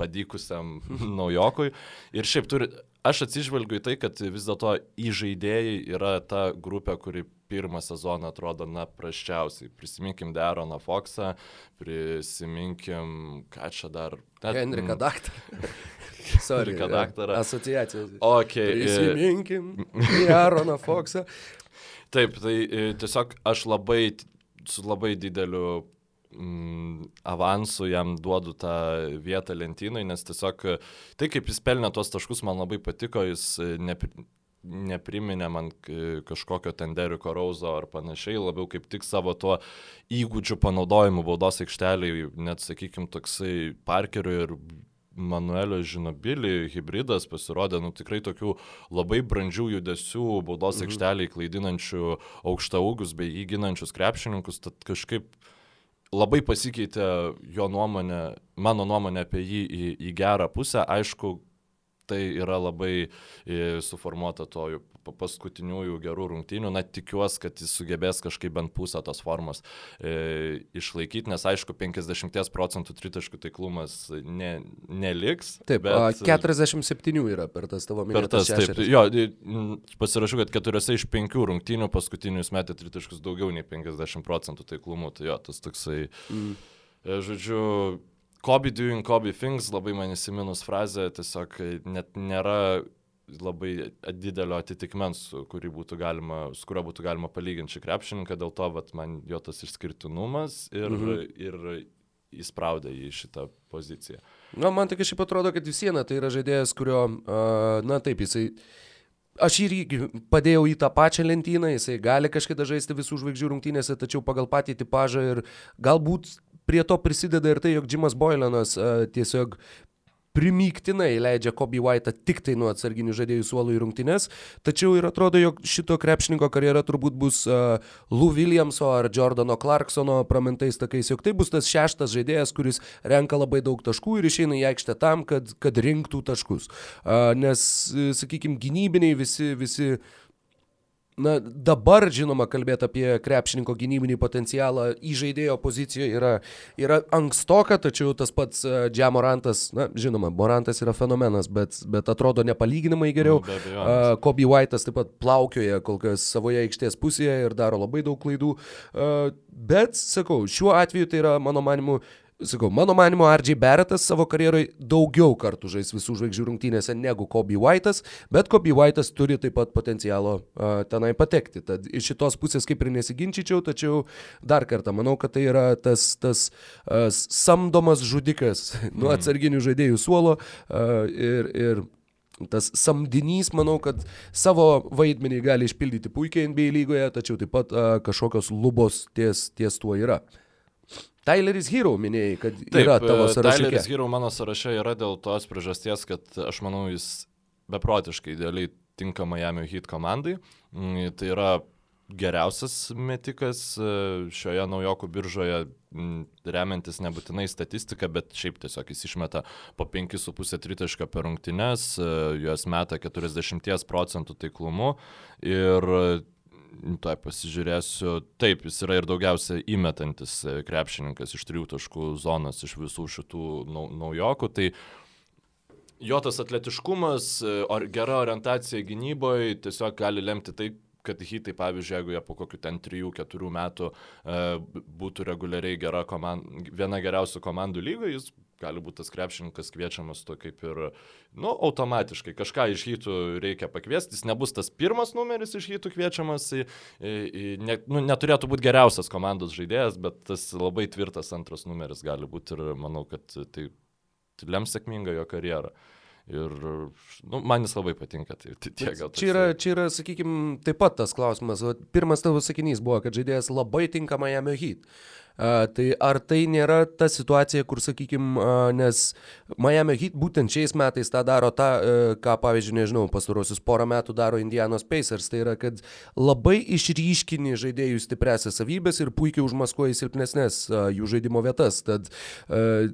padykusiam naujokui. Ir šiaip turi, aš atsižvelgiu į tai, kad vis dėlto įžaidėjai yra ta grupė, kuri pirmą sezoną atrodo, na, prasčiausiai. Prisiminkim Deroną Foxą, prisiminkim, ką čia dar. Henriką Daktarą. Sorry, Henriką Daktarą. Asociacijos. Okay, Prisiminkim Deroną Foxą. Taip, tai e, tiesiog aš labai, su labai dideliu mm, avansų jam duodu tą vietą lentynai, nes tiesiog tai, kaip jis pelnė tuos taškus, man labai patiko, jis e, nepri, nepriminė man kažkokio ten Deriko Rauzo ar panašiai, labiau kaip tik savo tuo įgūdžių panaudojimu baudos aikšteliai, net sakykime, toksai Parkerio ir Manuelio Žinobilį hybridas pasirodė, nu tikrai tokių labai brandžių judesių baudos mhm. aikšteliai klaidinančių aukšta ūgius bei įginančius krepšininkus, tad kažkaip labai pasikeitė jo nuomonė, mano nuomonė apie jį į, į gerą pusę. Aišku, tai yra labai e, suformuota to paskutiniųjų gerų rungtynių. Na, tikiuosi, kad jis sugebės kažkaip bent pusę tos formos e, išlaikyti, nes aišku, 50 procentų tritaškų taiklumas ne, neliks. Taip, bet, 47 yra per tas tavo minėtas. Per tas, taip, jo, pasirašau, kad keturiose iš penkių rungtynių paskutinius metė tritaškus daugiau nei 50 procentų taiklumu. Tai jo, tas toksai, mm. E, žodžiu, Kobe doing Kobe things, labai man įsiminus frazė, tiesiog net nėra labai didelio atitikmens, kurį būtų galima, su kurio būtų galima palyginti šį krepšininką, dėl to vat, man jo tas išskirtinumas ir, mhm. ir įspraudė į šitą poziciją. Na, man tik šiaip atrodo, kad vis viena tai yra žaidėjas, kurio, uh, na taip, jisai Aš irgi padėjau į tą pačią lentyną, jisai gali kažkada žaisti visų žvaigždžių rungtynėse, tačiau pagal patį tipažą ir galbūt prie to prisideda ir tai, jog Jimas Boylanas uh, tiesiog primygtinai leidžia Kobe White'ą tik tai nuo atsarginių žaidėjų suolo į rungtynes, tačiau ir atrodo, jog šito krepšininko karjera turbūt bus uh, Lou Williamso ar Jordano Clarksono pramintais takais, jog tai bus tas šeštas žaidėjas, kuris renka labai daug taškų ir išeina į aikštę tam, kad, kad rinktų taškus. Uh, nes, sakykime, gynybiniai visi, visi uh, Na, dabar, žinoma, kalbėti apie krepšininko gynybinį potencialą į žaidėjo poziciją yra, yra ankstoka, tačiau tas pats uh, Džiamorantas, na, žinoma, Morantas yra fenomenas, bet, bet atrodo nepalyginamai geriau. Uh, Kobe White'as taip pat plaukioja kol kas savoje aikštės pusėje ir daro labai daug klaidų. Uh, bet, sakau, šiuo atveju tai yra, mano manimu, uh, Sakau, mano manimo, R.J. Barrettas savo karjeroje daugiau kartų žais visų žvaigždžių rungtynėse negu Kobe White'as, bet Kobe White'as turi taip pat potencialo uh, tenai patekti. Tad iš šitos pusės kaip ir nesiginčyčiau, tačiau dar kartą manau, kad tai yra tas, tas uh, samdomas žudikas nuo mhm. atsarginių žaidėjų suolo uh, ir, ir tas samdinys, manau, kad savo vaidmenį gali išpildyti puikiai NBA lygoje, tačiau taip pat uh, kažkokios lubos ties, ties tuo yra. Tyleris Hero minėjai, kad Taip, yra tavo e, sąraše. Tyleris Hero mano sąraše yra dėl tos priežasties, kad aš manau, jis beprotiškai idealiai tinka Miami Heat komandai. Mm, tai yra geriausias metikas e, šioje naujokų biržoje, mm, remiantis nebūtinai statistiką, bet šiaip tiesiog jis išmeta po 5,5 tritašką per rungtynes, e, juos meta 40 procentų taiklumu ir Tuoj pasižiūrėsiu. Taip, jis yra ir daugiausia įmetantis e, krepšininkas iš trijų taškų zonas iš visų šitų naujokų. Tai jo tas atletiškumas, e, gera orientacija gynyboje tiesiog gali lemti tai, kad hitai, pavyzdžiui, jeigu jie po kokių ten 3-4 metų e, būtų reguliariai gera komanda, viena geriausių komandų lygoje, jis gali būti tas krepšininkas kviečiamas to kaip ir, nu, automatiškai. Kažką iš hytų reikia pakviesti, jis nebus tas pirmas numeris iš hytų kviečiamas, į, į, ne, nu, neturėtų būti geriausias komandos žaidėjas, bet tas labai tvirtas antras numeris gali būti ir manau, kad tai, tai lems sėkmingą jo karjerą. Ir nu, man jis labai patinka. Tai, tai tiek, gal, čia, yra, čia yra, sakykime, taip pat tas klausimas. Pirmas tavo sakinys buvo, kad žaidėjas labai tinka Miami Heat. Uh, tai ar tai nėra ta situacija, kur, sakykime, uh, nes Miami Heat būtent šiais metais tą daro, tą, uh, ką, pavyzdžiui, nežinau, pastarosius porą metų daro Indianos Pacers, tai yra, kad labai išryškini žaidėjų stipresias savybės ir puikiai užmaskuoja silpnesnės jų žaidimo vietas. Tad uh,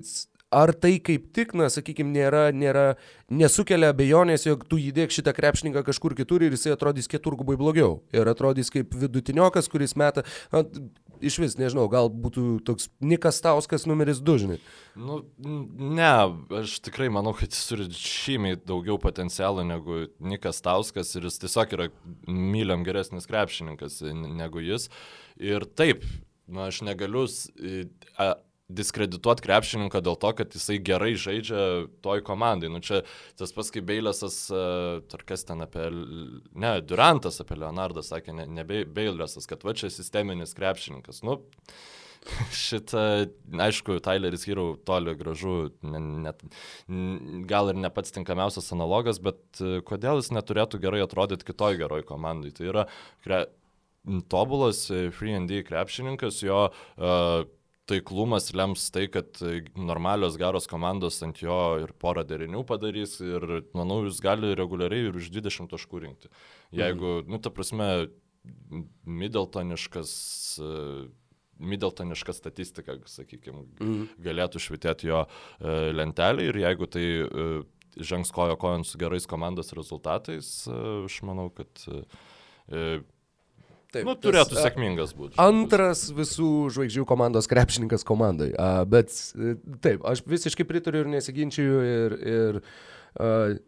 ar tai kaip tik, na, sakykime, nėra, nėra, nesukelia abejonės, jog tu įdėk šitą krepšininką kažkur kitur ir jisai atrodys keturgubai blogiau. Ir atrodys kaip vidutiniokas, kuris meta, na, iš vis, nežinau, gal būtų toks Nikas Tauskas numeris 2, žinai. Nu, ne, aš tikrai manau, kad jis turi šymiai daugiau potencialo negu Nikas Tauskas ir jis tiesiog yra myliam geresnis krepšininkas negu jis. Ir taip, na, aš negaliu... Diskredituoti krepšininką dėl to, kad jisai gerai žaidžia toj komandai. Nu, čia tas pats kaip Beilesas, uh, ar kas ten apie, ne, Durantas apie Leonardą sakė, ne, ne Beilesas, kad va čia sisteminis krepšininkas. Nu, šitą, aišku, Tyleris Hero toli gražu, net, gal ir ne pats tinkamiausias analogas, bet uh, kodėl jis neturėtų gerai atrodyti kitoj geroj komandai. Tai yra kre, tobulas e, free and D krepšininkas, jo uh, taiklumas lems tai, kad normalios geros komandos ant jo ir porą derinių padarys ir manau, jis gali reguliariai ir už 20 taškų rinkti. Jeigu, mhm. nu, ta prasme, Middletoniškas Middletoniška statistika, sakykime, mhm. galėtų švitėti jo e, lentelį ir jeigu tai e, žengs kojo kojant su gerais komandos rezultatais, e, aš manau, kad Taip, nu, turėtų tas, sėkmingas būti. Antras visų žvaigždžių komandos krepšininkas komandai. Uh, bet e, taip, aš visiškai pritariu ir nesiginčiu ir, ir uh,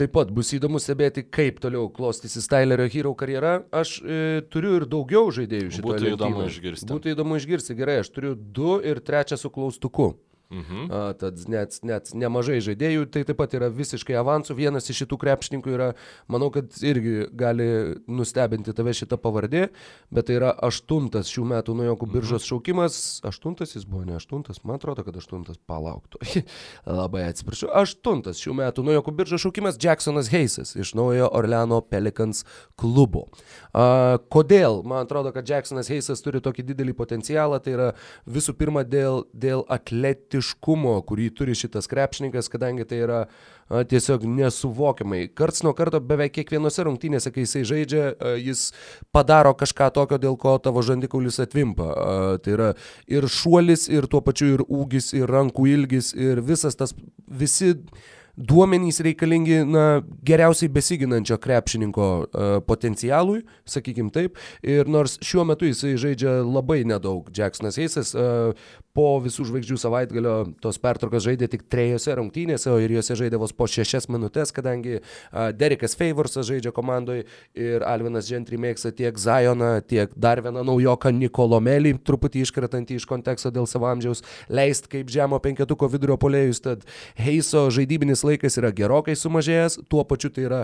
taip pat bus įdomu stebėti, kaip toliau klostysis Tylerio Hero karjera. Aš e, turiu ir daugiau žaidėjų šitoje. Būtų įdomu išgirsti. Būtų įdomu išgirsti, gerai, aš turiu du ir trečią su klaustuku. Mhm. A, tad net, net nemažai žaidėjų, tai taip pat yra visiškai avansų. Vienas iš šitų krepšininkų yra, manau, kad irgi gali nustebinti tave šitą pavardį, bet tai yra aštuntas šių metų nuojokų mhm. biržos šaukimas. Aštuntas jis buvo, ne aštuntas, man atrodo, kad aštuntas palauktų. Labai atsiprašau. Aštuntas šių metų nuojokų biržos šaukimas Jacksonas Heisas iš naujo Orleano Pelicans klubo. A, kodėl? Man atrodo, kad Jacksonas Heisas turi tokį didelį potencialą. Tai yra visų pirma dėl, dėl atletiškų meistriškumo, kurį turi šitas krepšininkas, kadangi tai yra a, tiesiog nesuvokiamai. Karts nuo karto beveik kiekvienose rungtynėse, kai jisai žaidžia, a, jis padaro kažką tokio, dėl ko tavo žandikaulis atvimpa. A, tai yra ir šuolis, ir tuo pačiu ir ūgis, ir rankų ilgis, ir visas tas, visi duomenys reikalingi na, geriausiai besiginančio krepšininko uh, potencialui, sakykim taip. Ir nors šiuo metu jisai žaidžia labai nedaug, Jacksonas Eisas uh, po visų žvaigždžių savaitgalio tos pertraukos žaidė tik trejose rungtynėse, o ir juose žaidė vos po šešias minutės, kadangi uh, Derekas Favorsas žaidžia komandoje ir Alvinas Gentry mėgsta tiek Zajoną, tiek dar vieną naujoką Nikolomelį, truputį iškretantį iš konteksto dėl savo amžiaus, leist kaip žemo penketuko vidurio polėjus, tad Heiso žaidybinis laikas yra gerokai sumažėjęs, tuo pačiu tai yra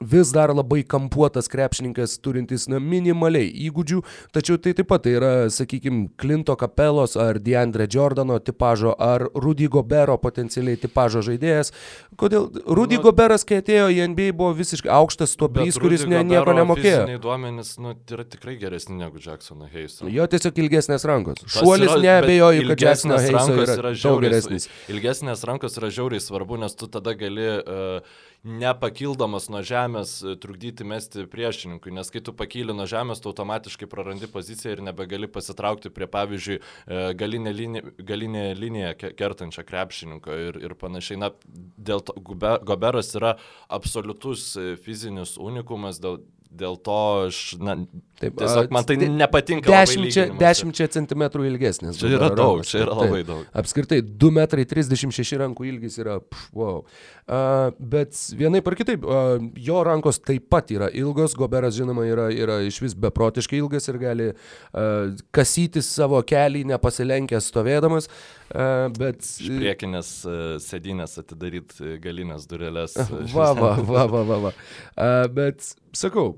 vis dar labai kampuotas krepšininkas, turintis na, minimaliai įgūdžių, tačiau tai taip pat tai yra, sakykime, Klinto Kapelos ar Deandre Jordano tipožo ar Rudy Gobero potencialiai tipožo žaidėjas. Kodėl Rudy nu, Goberas, kai atėjo į NBA, buvo visiškai aukštas stoprys, kuris ne, nieko nemokėjo. Duomenys nu, yra tikrai geresni negu Jacksono Heiso. Jo tiesiog ilgesnės rankos. Šuolis neabejoju, kad Jacksono Heiso yra, yra daug geresnis. Ilgesnės rankos yra žiauriai svarbu, nes tu tada gali uh, nepakildamas nuo žemės e, trukdyti mesti priešininkui, nes kai tu pakyli nuo žemės, tu automatiškai prarandi poziciją ir nebegali pasitraukti prie, pavyzdžiui, e, galinę liniją, galinę liniją kertančią krepšininko ir, ir panašiai. Na, dėl to Goberas yra absoliutus e, fizinis unikumas, dėl, dėl to aš, na, Taip, tiesiog man tai nepatinka. 10, 10 cm ilgesnis. Čia yra daug, čia yra labai taip, daug. Apskritai, 2 m 36 rankų ilgis yra, pff, wow. Uh, bet vienai par kitaip, uh, jo rankos taip pat yra ilgos, Goberas žinoma yra, yra iš vis beprotiškai ilgas ir gali uh, kasytis savo kelį nepasilenkęs stovėdamas. Uh, bet... Iš priekinės uh, sėdynės atidaryti galinės durelės. Va, va, va, va, va. va. Uh, bet sakau,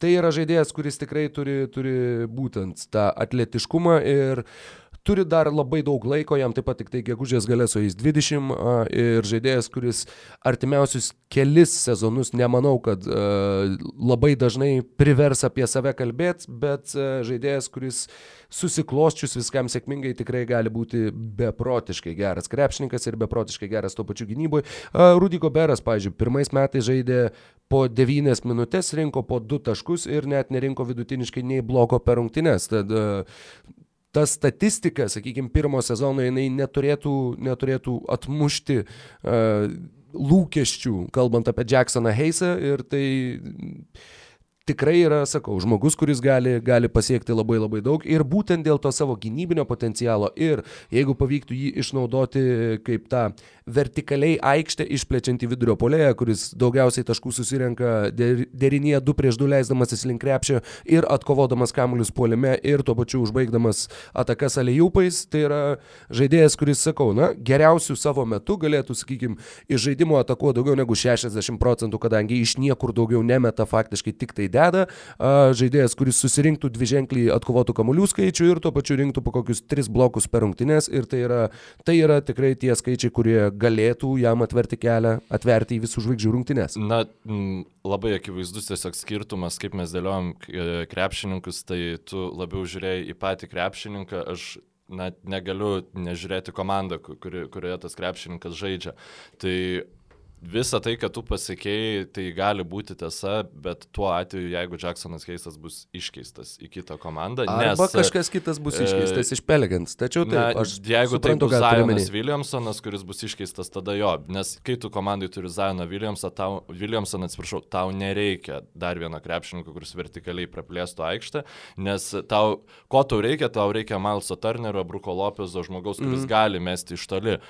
tai yra žaidėjas, kuris tikrai turi, turi būtent tą atletiškumą ir turi dar labai daug laiko, jam taip pat tik tai gegužės galės su jais 20 ir žaidėjas, kuris artimiausius kelis sezonus, nemanau, kad labai dažnai privers apie save kalbėti, bet žaidėjas, kuris susiklosčius viskam sėkmingai tikrai gali būti beprotiškai geras krepšininkas ir beprotiškai geras tuo pačiu gynyboje. Rudy Goberas, pavyzdžiui, pirmais metais žaidė po 9 minutės, rinko po 2 taškus ir net nerinko vidutiniškai nei bloko per rungtynes. Tad ta statistika, sakykime, pirmo sezono jinai neturėtų, neturėtų atmušti uh, lūkesčių, kalbant apie Jacksoną Heisą ir tai tikrai yra, sakau, žmogus, kuris gali, gali pasiekti labai labai daug ir būtent dėl to savo gynybinio potencialo ir jeigu pavyktų jį išnaudoti kaip tą vertikaliai aikštę išplečiantį vidurio polėje, kuris daugiausiai taškų susirenka derinėje 2 prieš 2 leisdamasis link krepšio ir atkovodamas kamuolius puolime ir tuo pačiu užbaigdamas atakas alėjupais, tai yra žaidėjas, kuris, sakau, na, geriausių savo metu galėtų, sakykime, iš žaidimo atakuoti daugiau negu 60 procentų, kadangi iš niekur daugiau nemeta faktiškai tik tai deda, žaidėjas, kuris susirinktų dviženklį atkovotų kamuolių skaičių ir tuo pačiu rinktų po kokius tris blokus per rungtynes ir tai yra, tai yra tikrai tie skaičiai, kurie galėtų jam atverti kelią, atverti į visų žvaigždžių rungtynes. Na, labai akivaizdus tiesiog skirtumas, kaip mes dėliojom e, krepšininkus, tai tu labiau žiūrėjai į patį krepšininką, aš na, negaliu nežiūrėti komandą, kuri, kurioje tas krepšininkas žaidžia. Tai Visa tai, kad tu pasakėjai, tai gali būti tiesa, bet tuo atveju, jeigu Jacksonas Keisas bus iškeistas į kitą komandą. Arba nes, kažkas kitas bus iškeistas e, iš Pelegans. Tačiau tai, na, aš jeigu tai bus Zionas Williamsonas, kuris bus iškeistas, tada jo. Nes kai tu komandai turi Zioną Williamsoną, tau, Williamsoną, atsiprašau, tau nereikia dar vieno krepšininko, kuris vertikaliai praplėstų aikštę, nes tau, ko tau reikia, tau reikia Mileso Turnerio, Bruko Lopezo, žmogaus, kuris mm. gali mesti iš toli.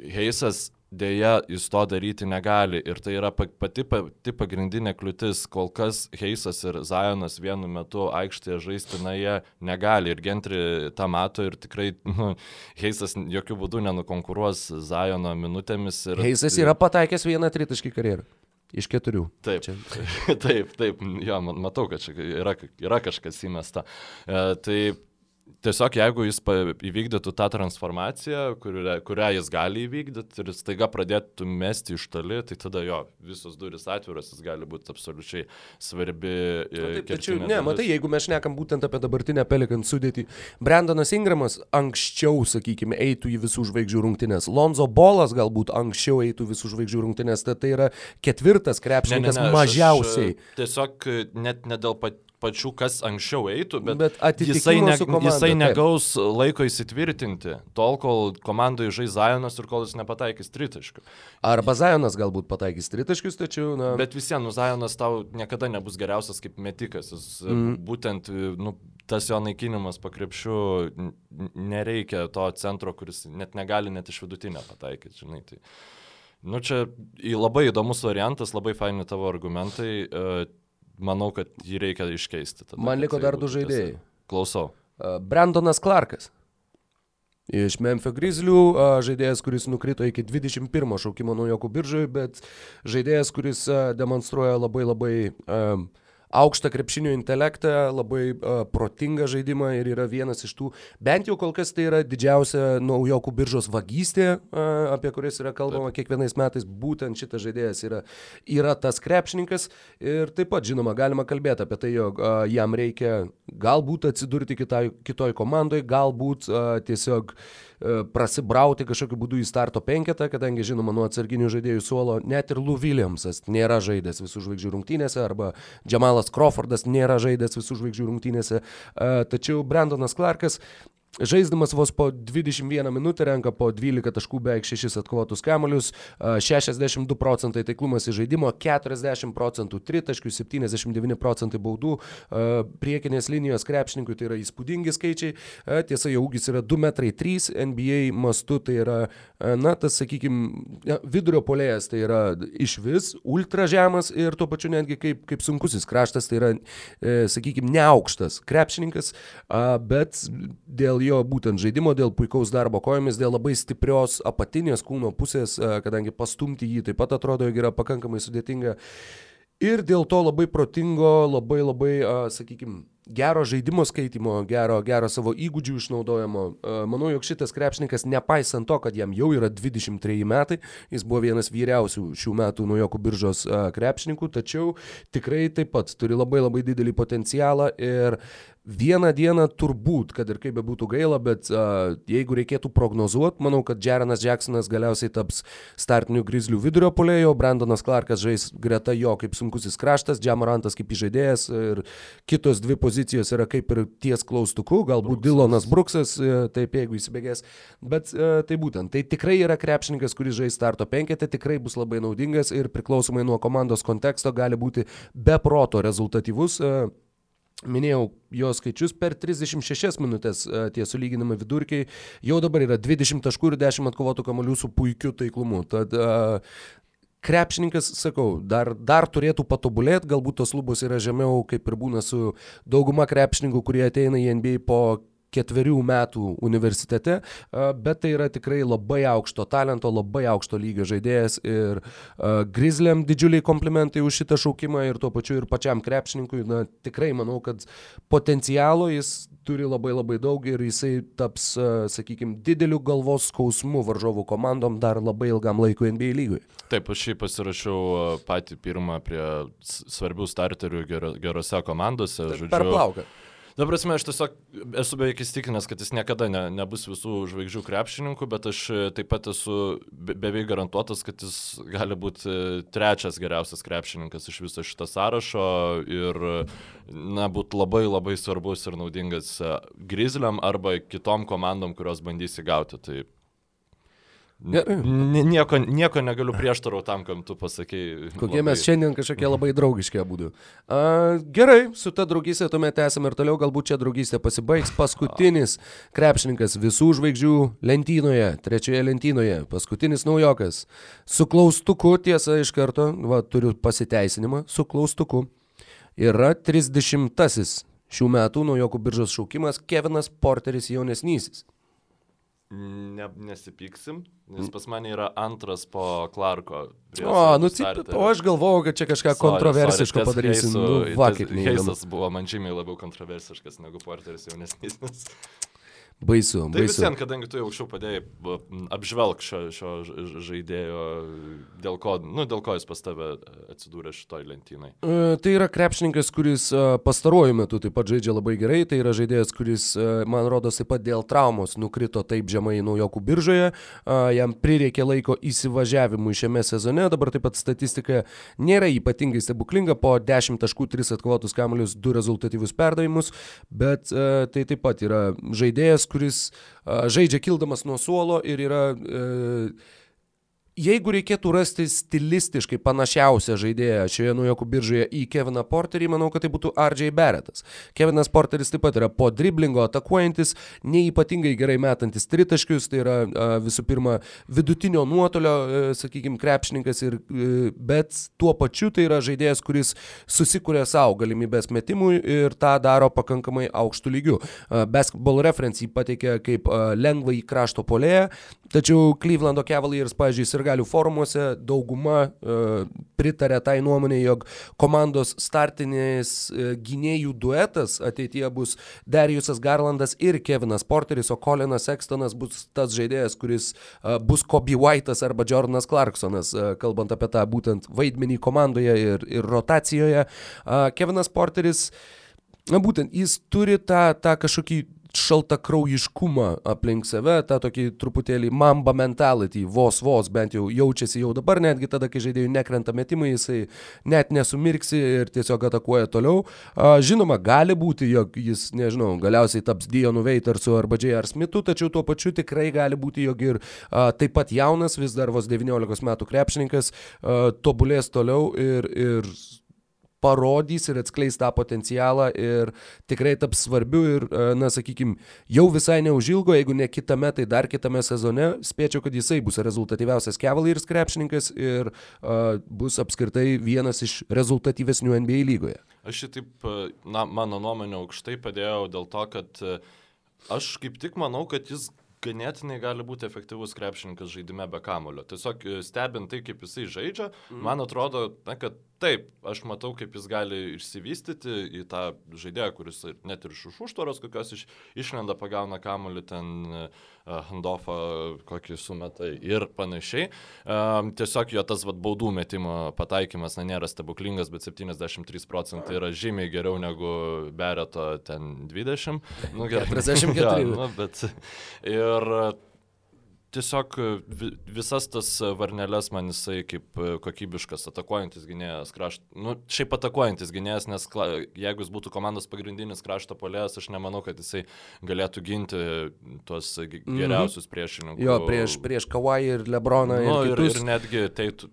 Heisas Deja, jis to daryti negali ir tai yra pati, pati pagrindinė kliūtis. Kol kas Heisas ir Zajonas vienu metu aikštėje žaisti, na jie negali ir Gentri tą mato ir tikrai nu, Heisas jokių būdų nenukonkuruos Zajono minutėmis. Ir, Heisas yra pataikęs vieną tritaškį karjerą. Iš keturių. Taip, čia. taip, taip, jo, matau, kad čia yra, yra kažkas įmesta. E, tai Tiesiog jeigu jis įvykdytų tą transformaciją, kurią, kurią jis gali įvykdyti ir staiga pradėtų mesti iš toli, tai tada jo, visos duris atviros, jis gali būti absoliučiai svarbi. Taip, tačiau, ne, dalis. matai, jeigu mes šnekam būtent apie dabartinę Pelikan sudėtį, Brandonas Ingramas anksčiau, sakykime, eitų į visų žvaigždžių rungtynės, Lonzo Bolas galbūt anksčiau eitų visų žvaigždžių rungtynės, tai, tai yra ketvirtas krepšininkas ne, ne, ne, mažiausiai. Aš, aš, tiesiog net ne dėl pat pačių, kas anksčiau eitų, bet, bet jisai, ne, komanda, jisai negaus taip. laiko įsitvirtinti, tol, kol komandoje žais Zajonas ir kol jis nepataikys tritaškių. Arba Zajonas galbūt pataikys tritaškius, tačiau... Na... Bet vis vien, nu, Zajonas tau niekada nebus geriausias kaip metikas. Jis, mm. Būtent nu, tas jo naikinimas pakrepšių, nereikia to centro, kuris net negali net iš vidutinio pataikyti, žinai. Tai... Nu, čia labai įdomus variantas, labai faini tavo argumentai. Manau, kad jį reikia iškeisti. Tada, Man liko dar du žaidėjai. Klausau. Brandonas Clarkas. Iš Memphis Grizzlių žaidėjas, kuris nukrito iki 21 šaukimo naujokų biržoje, bet žaidėjas, kuris demonstruoja labai labai uh, aukštą krepšinio intelektą, labai uh, protingą žaidimą ir yra vienas iš tų, bent jau kol kas tai yra didžiausia naujokų biržos vagystė, uh, apie kuris yra kalbama taip. kiekvienais metais, būtent šitas žaidėjas yra, yra tas krepšininkas ir taip pat, žinoma, galima kalbėti apie tai, jog uh, jam reikia galbūt atsidurti kitai, kitoj komandai, galbūt uh, tiesiog uh, prasibrauti kažkokiu būdu į starto penketą, kadangi žinoma nuo atsarginių žaidėjų suolo net ir Lou Williamsas nėra žaidęs visų žvaigždžių rungtynėse arba Jamalas Crawfordas nėra žaidęs visų žvaigždžių rungtynėse, e, tačiau Brandonas Clarkas Žaisdamas vos po 21 minutę renka po 12 taškų beveik 6 atkovotus kamolius, 62 procentai taiklumas į žaidimo, 40 procentų tritaškių, 79 procentai baudų, priekinės linijos krepšininkui tai yra įspūdingi skaičiai, tiesa, jo ūgis yra 2 metrai 3, NBA mastu tai yra, na, tas, sakykime, vidurio polėjas tai yra iš vis ultra žemas ir tuo pačiu netgi kaip, kaip sunkusis kraštas, tai yra, e, sakykime, neaukštas krepšininkas, bet dėl dėl jo būtent žaidimo, dėl puikaus darbo kojomis, dėl labai stiprios apatinės kūno pusės, e, kadangi pastumti jį taip pat atrodo, jog yra pakankamai sudėtinga. Ir dėl to labai protingo, labai labai, sakykime, gero žaidimo skaitimo, gero, gero savo įgūdžių išnaudojimo. Manau, jog šitas krepšininkas, nepaisant to, kad jam jau yra 23 metai, jis buvo vienas vyriausių šių metų naujokų biržos krepšininkų, tačiau tikrai taip pat turi labai labai didelį potencialą ir Vieną dieną turbūt, kad ir kaip bebūtų gaila, bet uh, jeigu reikėtų prognozuoti, manau, kad Jarenas Jacksonas galiausiai taps startinių grizlių vidurio polėjo, Brandonas Clarkas žais greta jo kaip sunkusis kraštas, Džamorantas kaip įžaidėjas ir kitos dvi pozicijos yra kaip ir ties klaustuku, galbūt Bruksas. Dilonas Bruksas, taip jeigu įsibėgės, bet uh, tai būtent, tai tikrai yra krepšininkas, kuris žais starto penketę, tikrai bus labai naudingas ir priklausomai nuo komandos konteksto gali būti be proto rezultatyvus. Uh, Minėjau jo skaičius per 36 minutės tie sulyginami vidurkiai, jau dabar yra 20 taškų ir 10 atkovotų kamolių su puikiu taiklumu. Tad krepšininkas, sakau, dar, dar turėtų patobulėti, galbūt tos lubos yra žemiau, kaip ir būna su dauguma krepšininkų, kurie ateina į NBA po ketverių metų universitete, bet tai yra tikrai labai aukšto talento, labai aukšto lygio žaidėjas ir Grizzliam didžiuliai komplimentai už šitą šaukimą ir tuo pačiu ir pačiam krepšininkui, na tikrai manau, kad potencialo jis turi labai labai daug ir jisai taps, sakykime, dideliu galvos skausmu varžovų komandom dar labai ilgam laikui NBA lygui. Taip, aš šiaip pasirašiau patį pirmą prie svarbių starterių gerose komandose. Žodžiu, per plauką. Dabar prasme, aš tiesiog esu beveik įstikinęs, kad jis niekada ne, nebus visų žvaigždžių krepšininkų, bet aš e, taip pat esu be, beveik garantuotas, kad jis gali būti e, trečias geriausias krepšininkas iš viso šito sąrašo ir, na, būtų labai labai svarbus ir naudingas e, Grizzliam arba kitom komandom, kurios bandys įgauti. Tai Nieko, nieko negaliu prieštarauti tam, kam tu pasakėjai. Kokie labai... mes šiandien kažkokie labai draugiški būdų. Uh, gerai, su ta draugystė tuomet esame ir toliau, galbūt čia draugystė pasibaigs. Paskutinis krepšininkas visų žvaigždžių lentynoje, trečioje lentynoje, paskutinis naujokas. Su klaustuku, tiesa, iš karto, va, turiu pasiteisinimą, su klaustuku. Yra 30-asis šių metų naujokų biržos šaukimas Kevinas Porteris jaunesnysis. Ne, nesipyksim, nes pas mane yra antras po Clarko. O, nu, taip, o aš galvojau, kad čia kažką sorry, kontroversiško sorry, padarysim. Nu, vakar. Heisas buvo man žymiai labiau kontroversiškas negu Porteris jaunesnis. Baisu. Tai baisu. visiems, kadangi tu jau anksčiau padėjai, apžvelg šio, šio žaidėjo, dėl ko, nu, dėl ko jis pas tave atsidūrė šitoj lentynai. E, tai yra krepšininkas, kuris e, pastaruoju metu taip pat žaidžia labai gerai, tai yra žaidėjas, kuris, e, man rodos, taip pat dėl traumos nukrito taip žemai naujokų biržoje, e, jam prireikė laiko įsivažiavimui šiame sezone, dabar taip pat statistika nėra ypatingai stebuklinga, po 10 taškų 3 atkovotus kamuolius, 2 rezultatyvius perdavimus, bet e, tai taip pat yra žaidėjas, kuris žaidžia kildamas nuo suolo ir yra e, Jeigu reikėtų rasti stilistiškai panašiausią žaidėją šioje naujokų biržoje į Keviną Porterį, manau, kad tai būtų RJ Barrettas. Kevinas Porteris taip pat yra po driblingo atakuojantis, neįpatingai gerai metantis tritaškius, tai yra visų pirma vidutinio nuotolio, e, sakykime, krepšininkas, ir, e, bet tuo pačiu tai yra žaidėjas, kuris susikūrė savo galimybės metimui ir tą daro pakankamai aukštų lygių. Basketball reference jį pateikė kaip lengvai krašto polėje, tačiau Clevelando Cavaliers, pažiūrėjus, ir galių forumuose dauguma e, pritarė tai nuomonė, jog komandos startinis e, gynėjų duetas ateityje bus Dariusas Garlandas ir Kevinas Porteris, o Colinas Sextonas bus tas žaidėjas, kuris e, bus Kobe White'as arba Jordanas Clarksonas, kalbant apie tą būtent vaidmenį komandoje ir, ir rotacijoje. Kevinas Porteris, na būtent, jis turi tą, tą kažkokį šaltakraujiškumą aplink save, tą tokį truputėlį mamba mentality, vos vos bent jau jaučiasi jau dabar, netgi tada, kai žaidėjų nekrenta metimai, jisai net nesumirksi ir tiesiog atakuoja toliau. Žinoma, gali būti, jog jis, nežinau, galiausiai taps Dionu Veitarsu arba J.R. Smithu, tačiau tuo pačiu tikrai gali būti, jog ir taip pat jaunas, vis dar vos 19 metų krepšininkas, tobulės toliau ir, ir parodys ir atskleis tą potencialą ir tikrai taps svarbiu ir, e, na, sakykime, jau visai neužilgo, jeigu ne kitame, tai dar kitame sezone, spėčiau, kad jisai bus rezultatyviausias Cavaliers krepšininkas ir uh, bus apskritai vienas iš rezultatyvesnių NBA lygoje. Aš šitaip, e, na, mano nuomonė aukštai padėjau dėl to, kad aš kaip tik manau, kad jis ganėtinai gali būti efektyvus krepšininkas žaidime be kamulio. Tiesiog stebint tai, kaip jisai žaidžia, mm. man atrodo, na, kad taip, aš matau, kaip jis gali išsivystyti į tą žaidėją, kuris net ir iš užtvaros kokios iš, išlenda, pagauna kamuolį ten uh, Handofą kokį sumeta ir panašiai. Um, tiesiog jo tas vat, baudų metimo pataikymas na, nėra stebuklingas, bet 73 procentai yra žymiai geriau negu Bereto ten 20. Nu, gerai. 44. ja, nu, bet, ir tiesiog e, visas tas varneles man jisai kaip e, kokybiškas atakuojantis gynėjas, krašt, nu, šiaip atakuojantis gynėjas, nes kla, jeigu jis būtų komandos pagrindinis krašto polėjas, aš nemanau, kad jisai galėtų ginti tuos mhm. geriausius mm. priešininkus. Jo, prieš, prieš Kawai ir Lebroną. Nu, ir, ir, ir netgi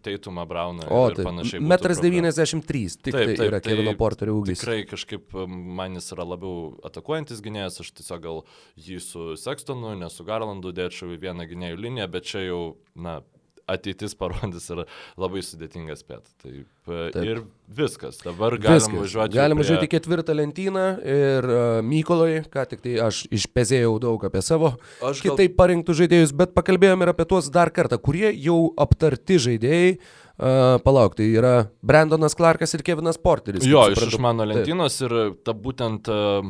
Teitumą Brauną. O, tai panašiai. Metras 93, tik taip, tai taip, yra Kevino tai Porterio ūgis. Tikrai kažkaip man jis yra labiau atakuojantis gynėjas, aš tiesiog gal jį su Sextonu, ne su Garlandu dėčiau į vieną gynėjų gynėjų liniją, bet čia jau, na, ateitis parodys yra labai sudėtingas spėt. Taip, Taip. Ir viskas. Dabar galim viskas. važiuoti. Galim važiuoti prie... ketvirtą lentyną ir uh, Mykolai, ką tik tai aš išpezėjau daug apie savo aš kitaip gal... parinktų žaidėjus, bet pakalbėjome ir apie tuos dar kartą, kurie jau aptarti žaidėjai. Uh, palauk, tai yra Brandonas Clarkas ir Kevinas Porteris. Jo, iš, iš mano lentynos Taip. ir ta būtent uh,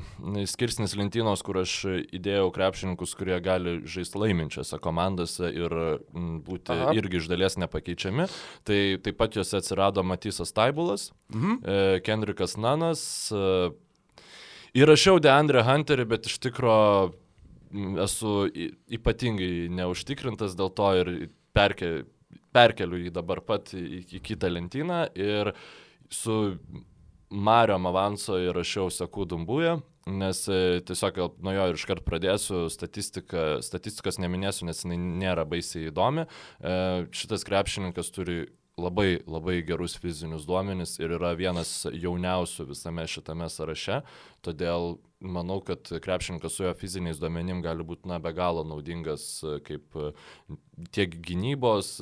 skirsnis lentynos, kur aš įdėjau krepšininkus, kurie gali žaisti laiminčiose komandose ir m, būti Aha. irgi iš dalies nepakeičiami. Tai taip pat juose atsirado Matysas Taibulas, mhm. uh, Kendrikas Nanas. Uh, įrašiau Deandre Hunterį, bet iš tikrųjų esu ypatingai neužtikrintas dėl to ir perkė, perkeliu jį dabar pat į, į kitą lentyną ir su Mario Avanso įrašiau Sekų Dumbują, nes e, tiesiog nuo jo ir iškart pradėsiu, statistika, statistikos neminėsiu, nes jinai nėra baisiai įdomi. E, šitas krepšininkas turi labai labai gerus fizinius duomenis ir yra vienas jauniausių visame šitame sąraše, todėl manau, kad krepšininkas su jo fiziniais duomenim gali būti na, be galo naudingas kaip tiek gynybos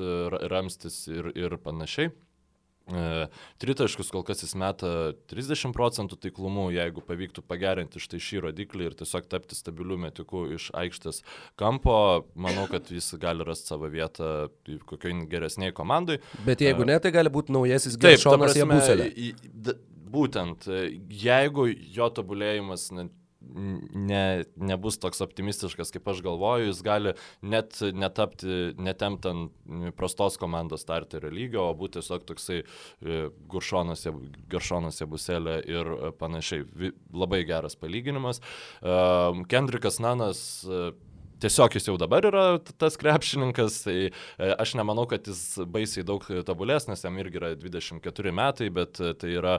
ramstis ir, ir panašiai. E, tritaškus kol kas jis meta 30 procentų taiklumu, jeigu pavyktų pagerinti štai šį rodiklį ir tiesiog tapti stabiliu metiku iš aikštės kampo, manau, kad jis gali rasti savo vietą kokiai geresniai komandai. Bet jeigu e, ne, tai gali būti naujasis Geršonas Jabuselė. Būtent, jeigu jo tobulėjimas ne, nebus toks optimistiškas, kaip aš galvoju, jis gali net netapti, netempt ant prastos komandos starterio lygio, o būti tiesiog toksai e, guršonas, garšonas jebuselė ir panašiai. Labai geras palyginimas. E, Kendrikas Nanas e, tiesiog jis jau dabar yra tas krepšininkas, tai aš nemanau, kad jis baisiai daug tobulės, nes jam irgi yra 24 metai, bet tai yra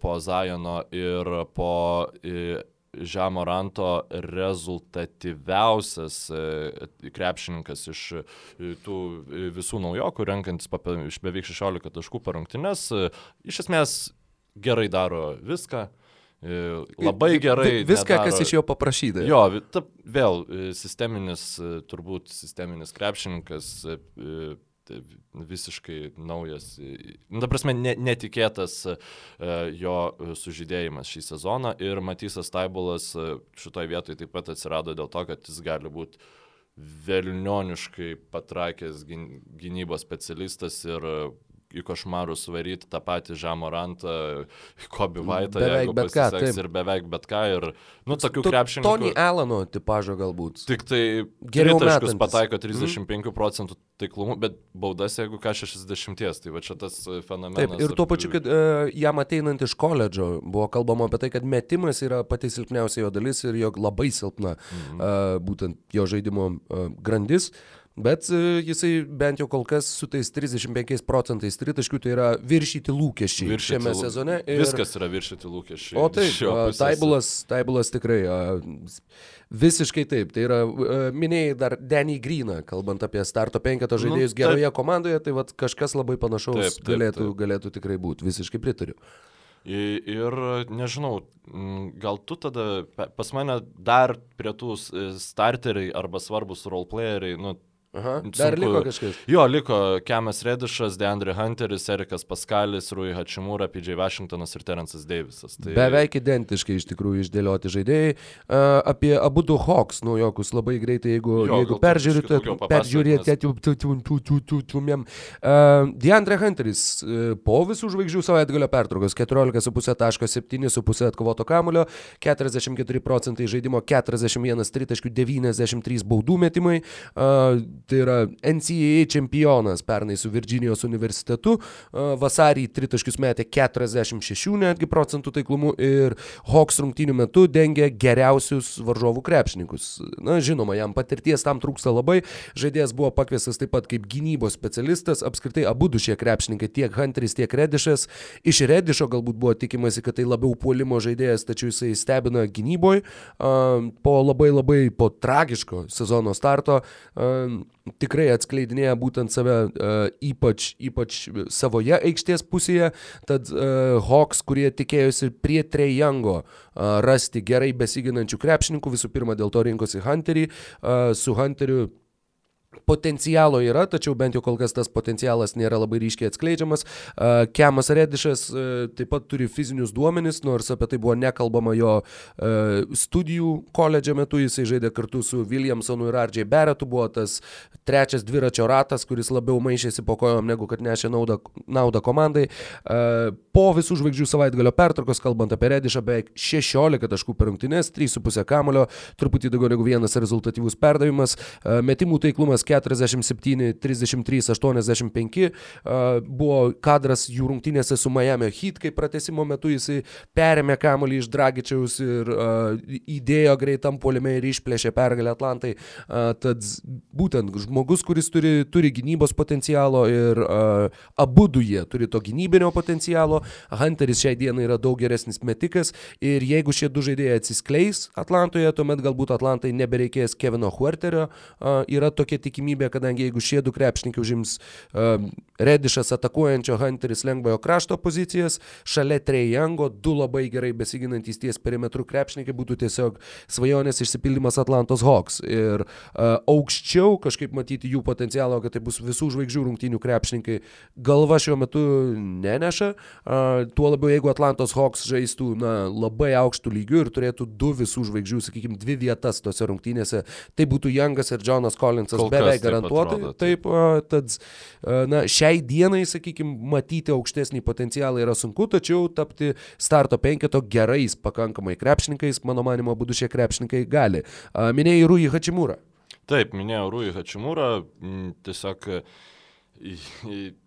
po Zajono ir po Žemoranto rezultatyviausias e, krepšininkas iš e, tų e, visų naujokų, renkantis iš beveik 16 taškų per rungtynes. Iš esmės gerai daro viską. Labai gerai. Viską, nedaro. kas iš jo paprašyta. Jo, ta, vėl sisteminis, turbūt sisteminis krepšininkas, visiškai naujas, nu, ta prasme, ne, netikėtas uh, jo sužydėjimas šį sezoną. Ir Matysas Taibulas uh, šitoje vietoje taip pat atsirado dėl to, kad jis gali būti velnioniškai patrakęs gynybos specialistas ir į košmarus varyti tą patį Žamorantą, Kobi Vaitą, beveik bet ką. Taip. Ir beveik bet ką. Ir, nu, tokių krepšininkų. Tony Alano tipažo galbūt. Tik tai geriau taškus pataiko 35 mm. procentų taiklumu, bet baudas jeigu ką 60, tai va čia tas fenomenas. Taip, ir tuo pačiu, kad uh, jam ateinant iš koledžo buvo kalbama apie tai, kad metimas yra pati silpniausia jo dalis ir jo labai silpna mm -hmm. uh, būtent jo žaidimo uh, grandis. Uh, Bet e, jisai bent jau kol kas su tais 35 procentais tritaškių tai yra viršyti lūkesčiai viršyti šiame lū... sezone. Ir... Viskas yra viršyti lūkesčiai. O taip, taibulas, taibulas tikrai visiškai taip. Tai yra, minėjai dar Denny Greeną, kalbant apie starto penketo nu, žaidėjus nu, geroje komandoje, tai vat, kažkas labai panašaus taip, taip, galėtų, taip. galėtų tikrai būti. Visiškai pritariu. Ir nežinau, gal tu tada pas mane dar prie tų starteriai arba svarbus roleplayeriai, nu, Aha, dar Sunku- liko kažkas. Jo, liko Kemas Redišas, Deandre Hunteris, Erikas Paskalis, Rui Hačimūra, PJ Washingtonas ir Terence'as Davisas. Tai... Beveik identiškai iš tikrųjų išdėlioti žaidėjai. Uh, apie abu du Hawks naujokus labai greitai, jeigu, Jo, jeigu tu- tu- tumėm. Uh, Deandre Hunteris uh, po visų žvaigždžių savaitgalio pertraukos 14,5 taško 7,5 atkovoto kamulio, 44 procentai žaidimo, 41 tritaškių, 93 baudų metimai. Uh, tai yra NCAA čempionas pernai su Virginijos universitetu. Vasarį tritaškius metė 46 netgi procentų taiklumu ir Hawks rungtynių metu dengia geriausius varžovų krepšininkus. Na, žinoma, jam patirties tam trūksta labai. Žaidėjas buvo pakviestas taip pat kaip gynybos specialistas. Apskritai abu du šie krepšininkai, tiek Hunteris, tiek Redišas. Iš Redišo galbūt buvo tikimasi, kad tai labiau puolimo žaidėjas, tačiau jisai stebina gynyboje. Po labai labai po tragiško sezono starto um, tikrai atskleidinėja būtent save uh, ypač, ypač savoje aikštės pusėje. Tad uh, Hawks, kurie tikėjosi prie Trejango uh, rasti gerai besiginančių krepšininkų, visų pirma dėl to rinkosi Hunterį. Uh, su Hunteriu Potencialo yra, tačiau bent jau kol kas tas potencialas nėra labai ryškiai atskleidžiamas. Kemas Redišas uh, taip pat turi fizinius duomenis, nors apie tai buvo nekalbama jo uh, studijų koledžio metu. Jisai žaidė kartu su Williamsonu ir Ardžiai Beretu, buvo tas trečias dviračio ratas, kuris labiau maišėsi po kojom negu kad nešė naudą, naudą komandai. Po visų žvaigždžių savaitgalio pertraukos, kalbant apie Redišą, beveik 16 taškų per rungtynės, 3,5 kamulio, truputį daugiau negu vienas rezultatyvus perdavimas, metimų taiklumas 47, 33, 85. Uh, buvo kadras jų rungtynėse su Miami Heat, kai pratesimo metu jisai perėmė kamuolį iš Dragičiaus ir uh, įdėjo greitam polime ir išplėšė pergalę Atlantai. Uh, tad būtent žmogus, kuris turi, turi gynybos potencialo ir uh, abu du jie turi to gynybinio potencialo. Hunteris šiai dienai yra daug geresnis metikas ir jeigu šie du žaidėjai atsiskleis Atlantoje, tuomet galbūt Atlantai nebereikės Kevino Huerterio. Uh, yra tokia tikimybė, kadangi jeigu šie du krepšininkai užims uh, Redišas atakuojančio Hunteris lengvojo krašto pozicijas, šalia Trejango du labai gerai besiginantys ties perimetrų krepšininkai būtų tiesiog svajonės išsipildymas Atlantos Hawks. Ir uh, aukščiau kažkaip matyti jų potencialo, kad tai bus visų žvaigždžių rungtynių krepšininkai, galva šiuo metu neneša. Uh, tuo labiau, jeigu Atlantos Hawks žaistų na, labai aukštų lygių ir turėtų du visų žvaigždžių, sakykime, dvi vietas tose rungtynėse, tai būtų Youngas ir Jonas Collinsas Kol beveik taip garantuotai. atrodo, Taip, a, tad a, na, šiai dienai, sakykime, matyti aukštesnį potencialą yra sunku, tačiau tapti starto penketo gerais pakankamai krepšininkais, mano manimo, būdu šie krepšininkai gali. Minėjai Rūjį Hačimūrą. Taip, minėjau Rui Hačimūrą, tiesiog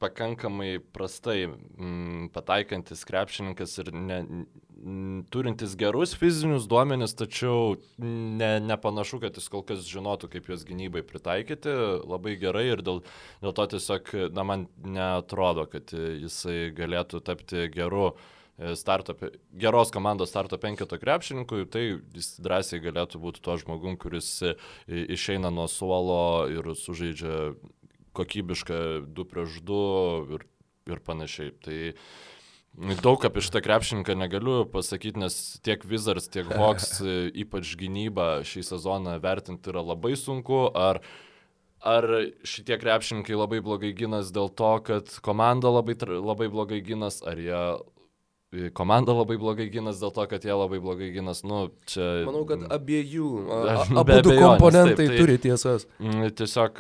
pakankamai prastai m, pataikantis krepšininkas ir ne, m, turintis gerus fizinius duomenis, tačiau ne, nepanašu, kad jis kol kas žinotų, kaip juos gynybai pritaikyti. Labai gerai ir dėl, dėl to tiesiog, na, man netrodo, kad jisai galėtų tapti geru e, starto, geros komandos starto penketo krepšininkui, tai jis drąsiai galėtų būti tuo žmogum, kuris e, išeina nuo suolo ir sužaidžia kokybišką 2 prieš 2 ir, ir panašiai. Tai daug apie šitą krepšininką negaliu pasakyti, nes tiek Wizards, tiek Hawks, ypač gynybą šį sezoną vertinti yra labai sunku. Ar Ar šitie krepšininkai labai blogai ginas dėl to, kad komanda labai, labai blogai ginas, ar jie komanda labai blogai ginas dėl to, kad jie labai blogai ginas, nu, čia... Manau, kad abiejų, abu komponentai taip, tai- turi tiesas. Tiesiog,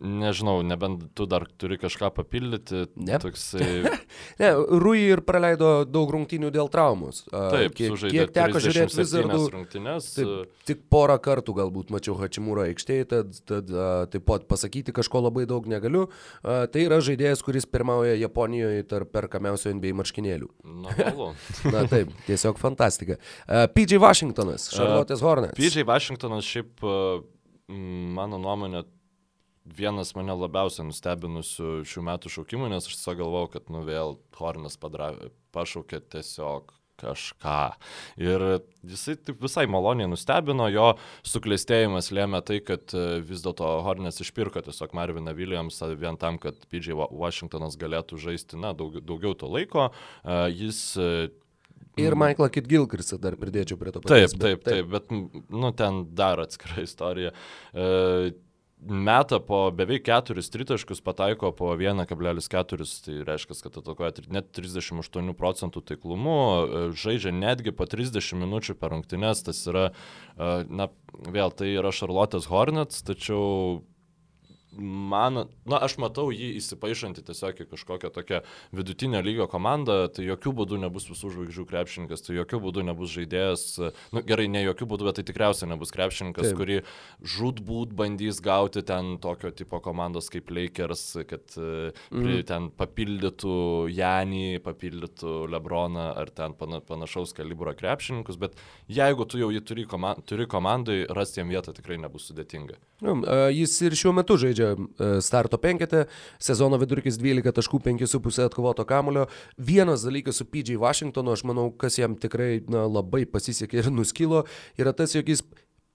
nežinau, nebent tu dar turi kažką papildyti. Ne. Toksai, Ne, Rui ir praleido daug rungtynių dėl traumos. Taip, kiek, kiek teko žiūrėti 37 Wizardų. rungtynes. Taip, tik porą kartų galbūt mačiau Hačimūro aikštėje, tad, tad taip pat pasakyti kažko labai daug negaliu. A, tai yra žaidėjas, kuris pirmauja Japonijoje tarp perkamiausių NBA marškinėlių. Normalu. Na taip, tiesiog fantastika. A, PJ Washingtonas, Charlotte's Hornets. PJ Washingtonas šiaip, mano nuomonė, vienas mane labiausiai nustebinusių šių metų šaukimų, nes aš tiesiog galvojau, kad nu vėl Hornas padra... pašaukė tiesiog kažką. Ir jisai taip visai maloniai nustebino, jo suklestėjimas lėmė tai, kad e, vis dėlto Hornets išpirko tiesiog Marviną Williamsą vien tam, kad PJ Wa- Washingtonas galėtų žaisti, na, daug, daugiau to laiko. E, Jis e, Ir Michaelą Kit Gilkrisą dar pridėčiau prie to Taip, paties, taip, taip, bet, nu, ten dar atskira istorija. E, meta po beveik 4 tritaškus, pataiko po 1,4, tai reiškia, kad atakuoja net 38 procentų taiklumu, e, žaidžia netgi po 30 minučių per rungtynes, tas yra, e, na, vėl tai yra Charlotte's Hornets, tačiau man, na, aš matau jį įsipaišantį tiesiog į kažkokią tokią vidutinio lygio komandą, tai jokių būdų nebus visų žvaigždžių krepšininkas, tai jokių būdų nebus žaidėjas, nu, gerai, ne jokių būdų, bet tai tikriausiai nebus krepšininkas, Taip. kurį žudbūt bandys gauti ten tokio tipo komandos kaip Lakers, kad mm. ten papildytų Janį, papildytų Lebroną ar ten panašaus kalibro krepšininkus, bet jeigu tu jau jį turi, komand turi komandai, rasti jam vietą tikrai nebus sudėtinga. Nu, jis ir šiuo metu žaidžia žaidžia e, starto penketę, sezono vidurkis 12 taškų 5,5 atkovoto kamulio. Vienas dalykas su PJ Washingtonu, aš manau, kas jam tikrai na, labai pasisekė ir nuskilo, yra tas, jog jis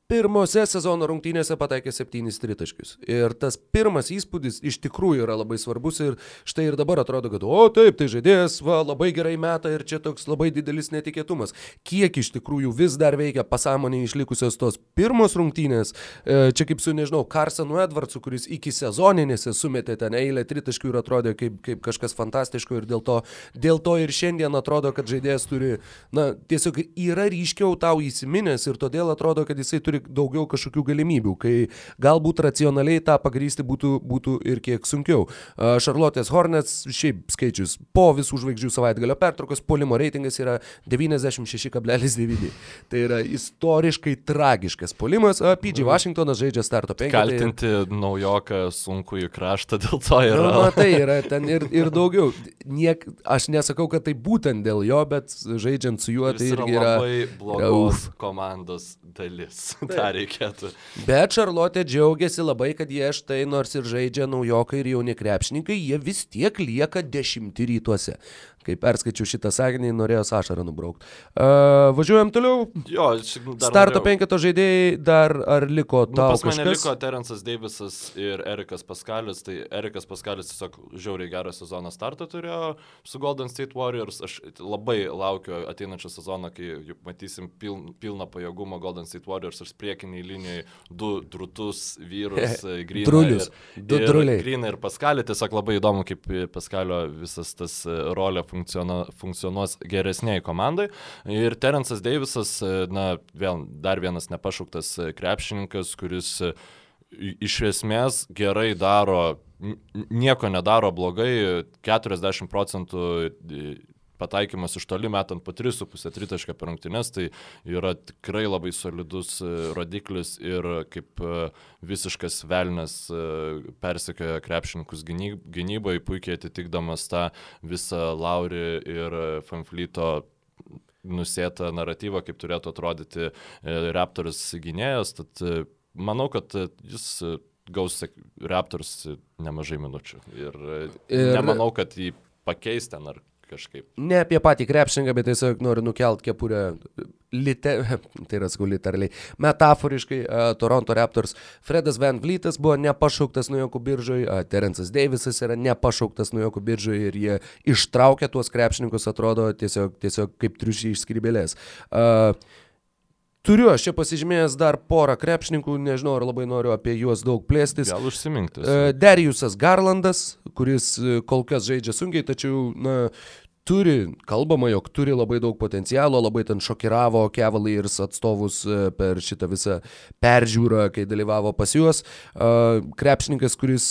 pirmose sezono rungtynėse pataikė septynis tritaškius. Ir tas pirmas įspūdis iš tikrųjų yra labai svarbus ir štai ir dabar atrodo, kad, o taip, tai žaidėjas, va, labai gerai meta ir čia toks labai didelis netikėtumas. Kiek iš tikrųjų vis dar veikia pasąmonė išlikusios tos pirmos rungtynės, e, čia kaip su, nežinau, Karsanu Edvardsu, kuris iki sezoninėse sumetė ten eilę tritaškių ir atrodė kaip, kaip kažkas fantastiško ir dėl to, dėl to ir šiandien atrodo, kad žaidėjas turi, na, tiesiog yra ryškiau tau įsiminęs ir todėl atrodo, kad jisai turi turi daugiau kažkokių galimybių, kai galbūt racionaliai tą pagrysti būtų, būtų ir kiek sunkiau. Šarlotės Hornets, šiaip skaičius, po visų žvaigždžių savaitgalio pertraukos polimo reitingas yra 96,9. Tai yra istoriškai tragiškas polimas. PG mhm. Washingtonas žaidžia starto 5. Kaltinti naujoką sunku į kraštą dėl to yra. Na, nu, tai yra ten ir, ir daugiau. Niek, aš nesakau, kad tai būtent dėl jo, bet žaidžiant su juo, tai irgi yra... Labai blogos komandos dalis. tą reikėtų. Bet Šarlotė džiaugiasi labai, kad jie štai nors ir žaidžia naujokai ir jauni krepšininkai, jie vis tiek lieka dešimti rytuose. Kai perskaičiu šitą sakinį, norėjau ašarą nubraukti. Uh, važiuojam toliau. Jo, Starto penketo žaidėjai dar ar liko nu, tau? Nu, pas mane kažkas? liko Terence'as Davisas ir Erikas Paskalis. Tai Erikas Paskalis tiesiog žiauriai gerą sezoną startą turėjo su Golden State Warriors. Aš labai laukiu ateinančią sezoną, kai matysim piln, pilną pajėgumą Golden State Warriors ir priekiniai linijai du drutus vyrus. Drulius. Du druliai. Grina ir Paskalį. Tiesiog labai įdomu, kaip Paskalio visas tas e, rolė funkciona, funkcionuos geresniai komandai. Ir Terence'as Davisas, e, na, vėl dar vienas nepašauktas e, krepšininkas, kuris e, iš esmės gerai daro, nieko nedaro blogai, 40 procentų pataikymas iš toli metant po 3,5 tritašką per rungtynes, tai yra tikrai labai solidus e, rodiklis ir kaip e, visiškas velnas e, persekioja krepšininkus gynybai, puikiai atitikdamas tą visą Laurį ir Fanflyto nusėtą naratyvą, kaip turėtų atrodyti Raptors gynėjas. Tad manau, kad jis gaus Raptors nemažai minučių. Ir, ir nemanau, kad jį pakeis ten ar kažkaip. Ne apie patį krepšinką, bet tiesiog noriu nukelt kepurę, lite, tai yra sakau literaliai, metaforiškai, uh, Toronto Raptors. Fredas Van Vlytas buvo nepašauktas nuo jokių biržoj, uh, Terence'as Davisas yra nepašauktas nuo jokių biržoj ir jie ištraukia tuos krepšininkus, atrodo tiesiog, tiesiog kaip triušiai iš skrybelės. Uh, Turiu aš čia pasižymėjęs dar porą krepšininkų, nežinau, ar labai noriu apie juos daug plėstis. Gal užsiminkti. Dariusas Garlandas, kuris e, kol kas žaidžia sunkiai, tačiau, na, turi, kalbama, jog turi labai daug potencialo, labai ten šokiravo Cavaliers atstovus e, per šitą visą peržiūrą, kai dalyvavo pas juos. Krepšininkas, kuris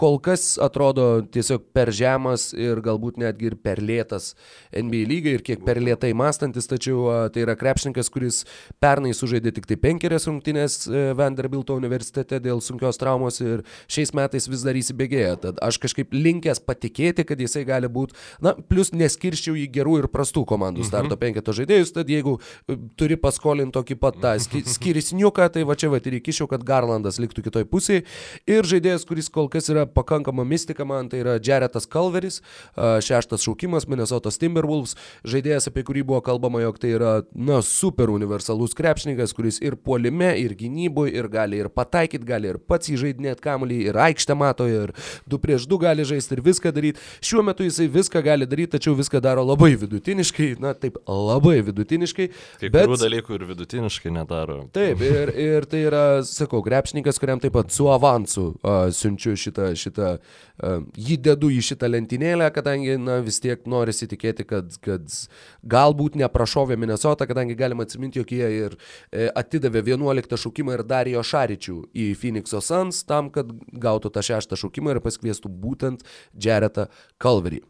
kol kas atrodo tiesiog per žemas ir galbūt netgi ir per lėtas NBA lygai ir kiek per lėtai mąstantis, tačiau tai yra krepšininkas, kuris pernai sužaidė tik tai penkerias rungtynės e, Vanderbilto universitete dėl sunkios traumos ir šiais metais vis dar įsibėgėja. Tad aš kažkaip linkęs patikėti, kad jisai gali būti, na, plus neskirščiau į gerų ir prastų komandų mhm. starto penketo žaidėjus, tad jeigu e, turi paskolinti tokį pat tą skirisniuką, tai va čia va ir įkišiau, kad Garlandas liktų kitoj pusėje ir žaidėjas, kuris kol kas yra tokia pakankama mistika man, tai yra Jaretas Calveris, šeštas šaukimas Minnesotos Timberwolves, žaidėjas, apie kurį buvo kalbama, jog tai yra, na, super universalus krepšininkas, kuris ir puolime, ir gynyboje, ir gali ir pataikyti, gali ir pats įžeidinėti kamuolį, ir aikštę mato, ir du prieš du gali žaisti, ir viską daryti. Šiuo metu jisai viską gali daryti, tačiau viską daro labai vidutiniškai, na, taip, labai vidutiniškai. Kai bet... kurių dalykų ir vidutiniškai nedaro. Taip, ir, ir tai yra, sakau, krepšininkas, kuriam taip pat su avansu uh, siunčiu šitą, šitą uh, jį dedu į šitą lentynėlę, kadangi, na, vis tiek norisi tikėti, kad, kad galbūt neprašovė Minnesota, kadangi galima atsiminti, jog jie ir e, atidavė 11 šaukimą ir Darijo Šaričių į Phoenix'o Suns tam, kad gautų tą šeštą šaukimą ir pasikviestų būtent Jaretą Calverį.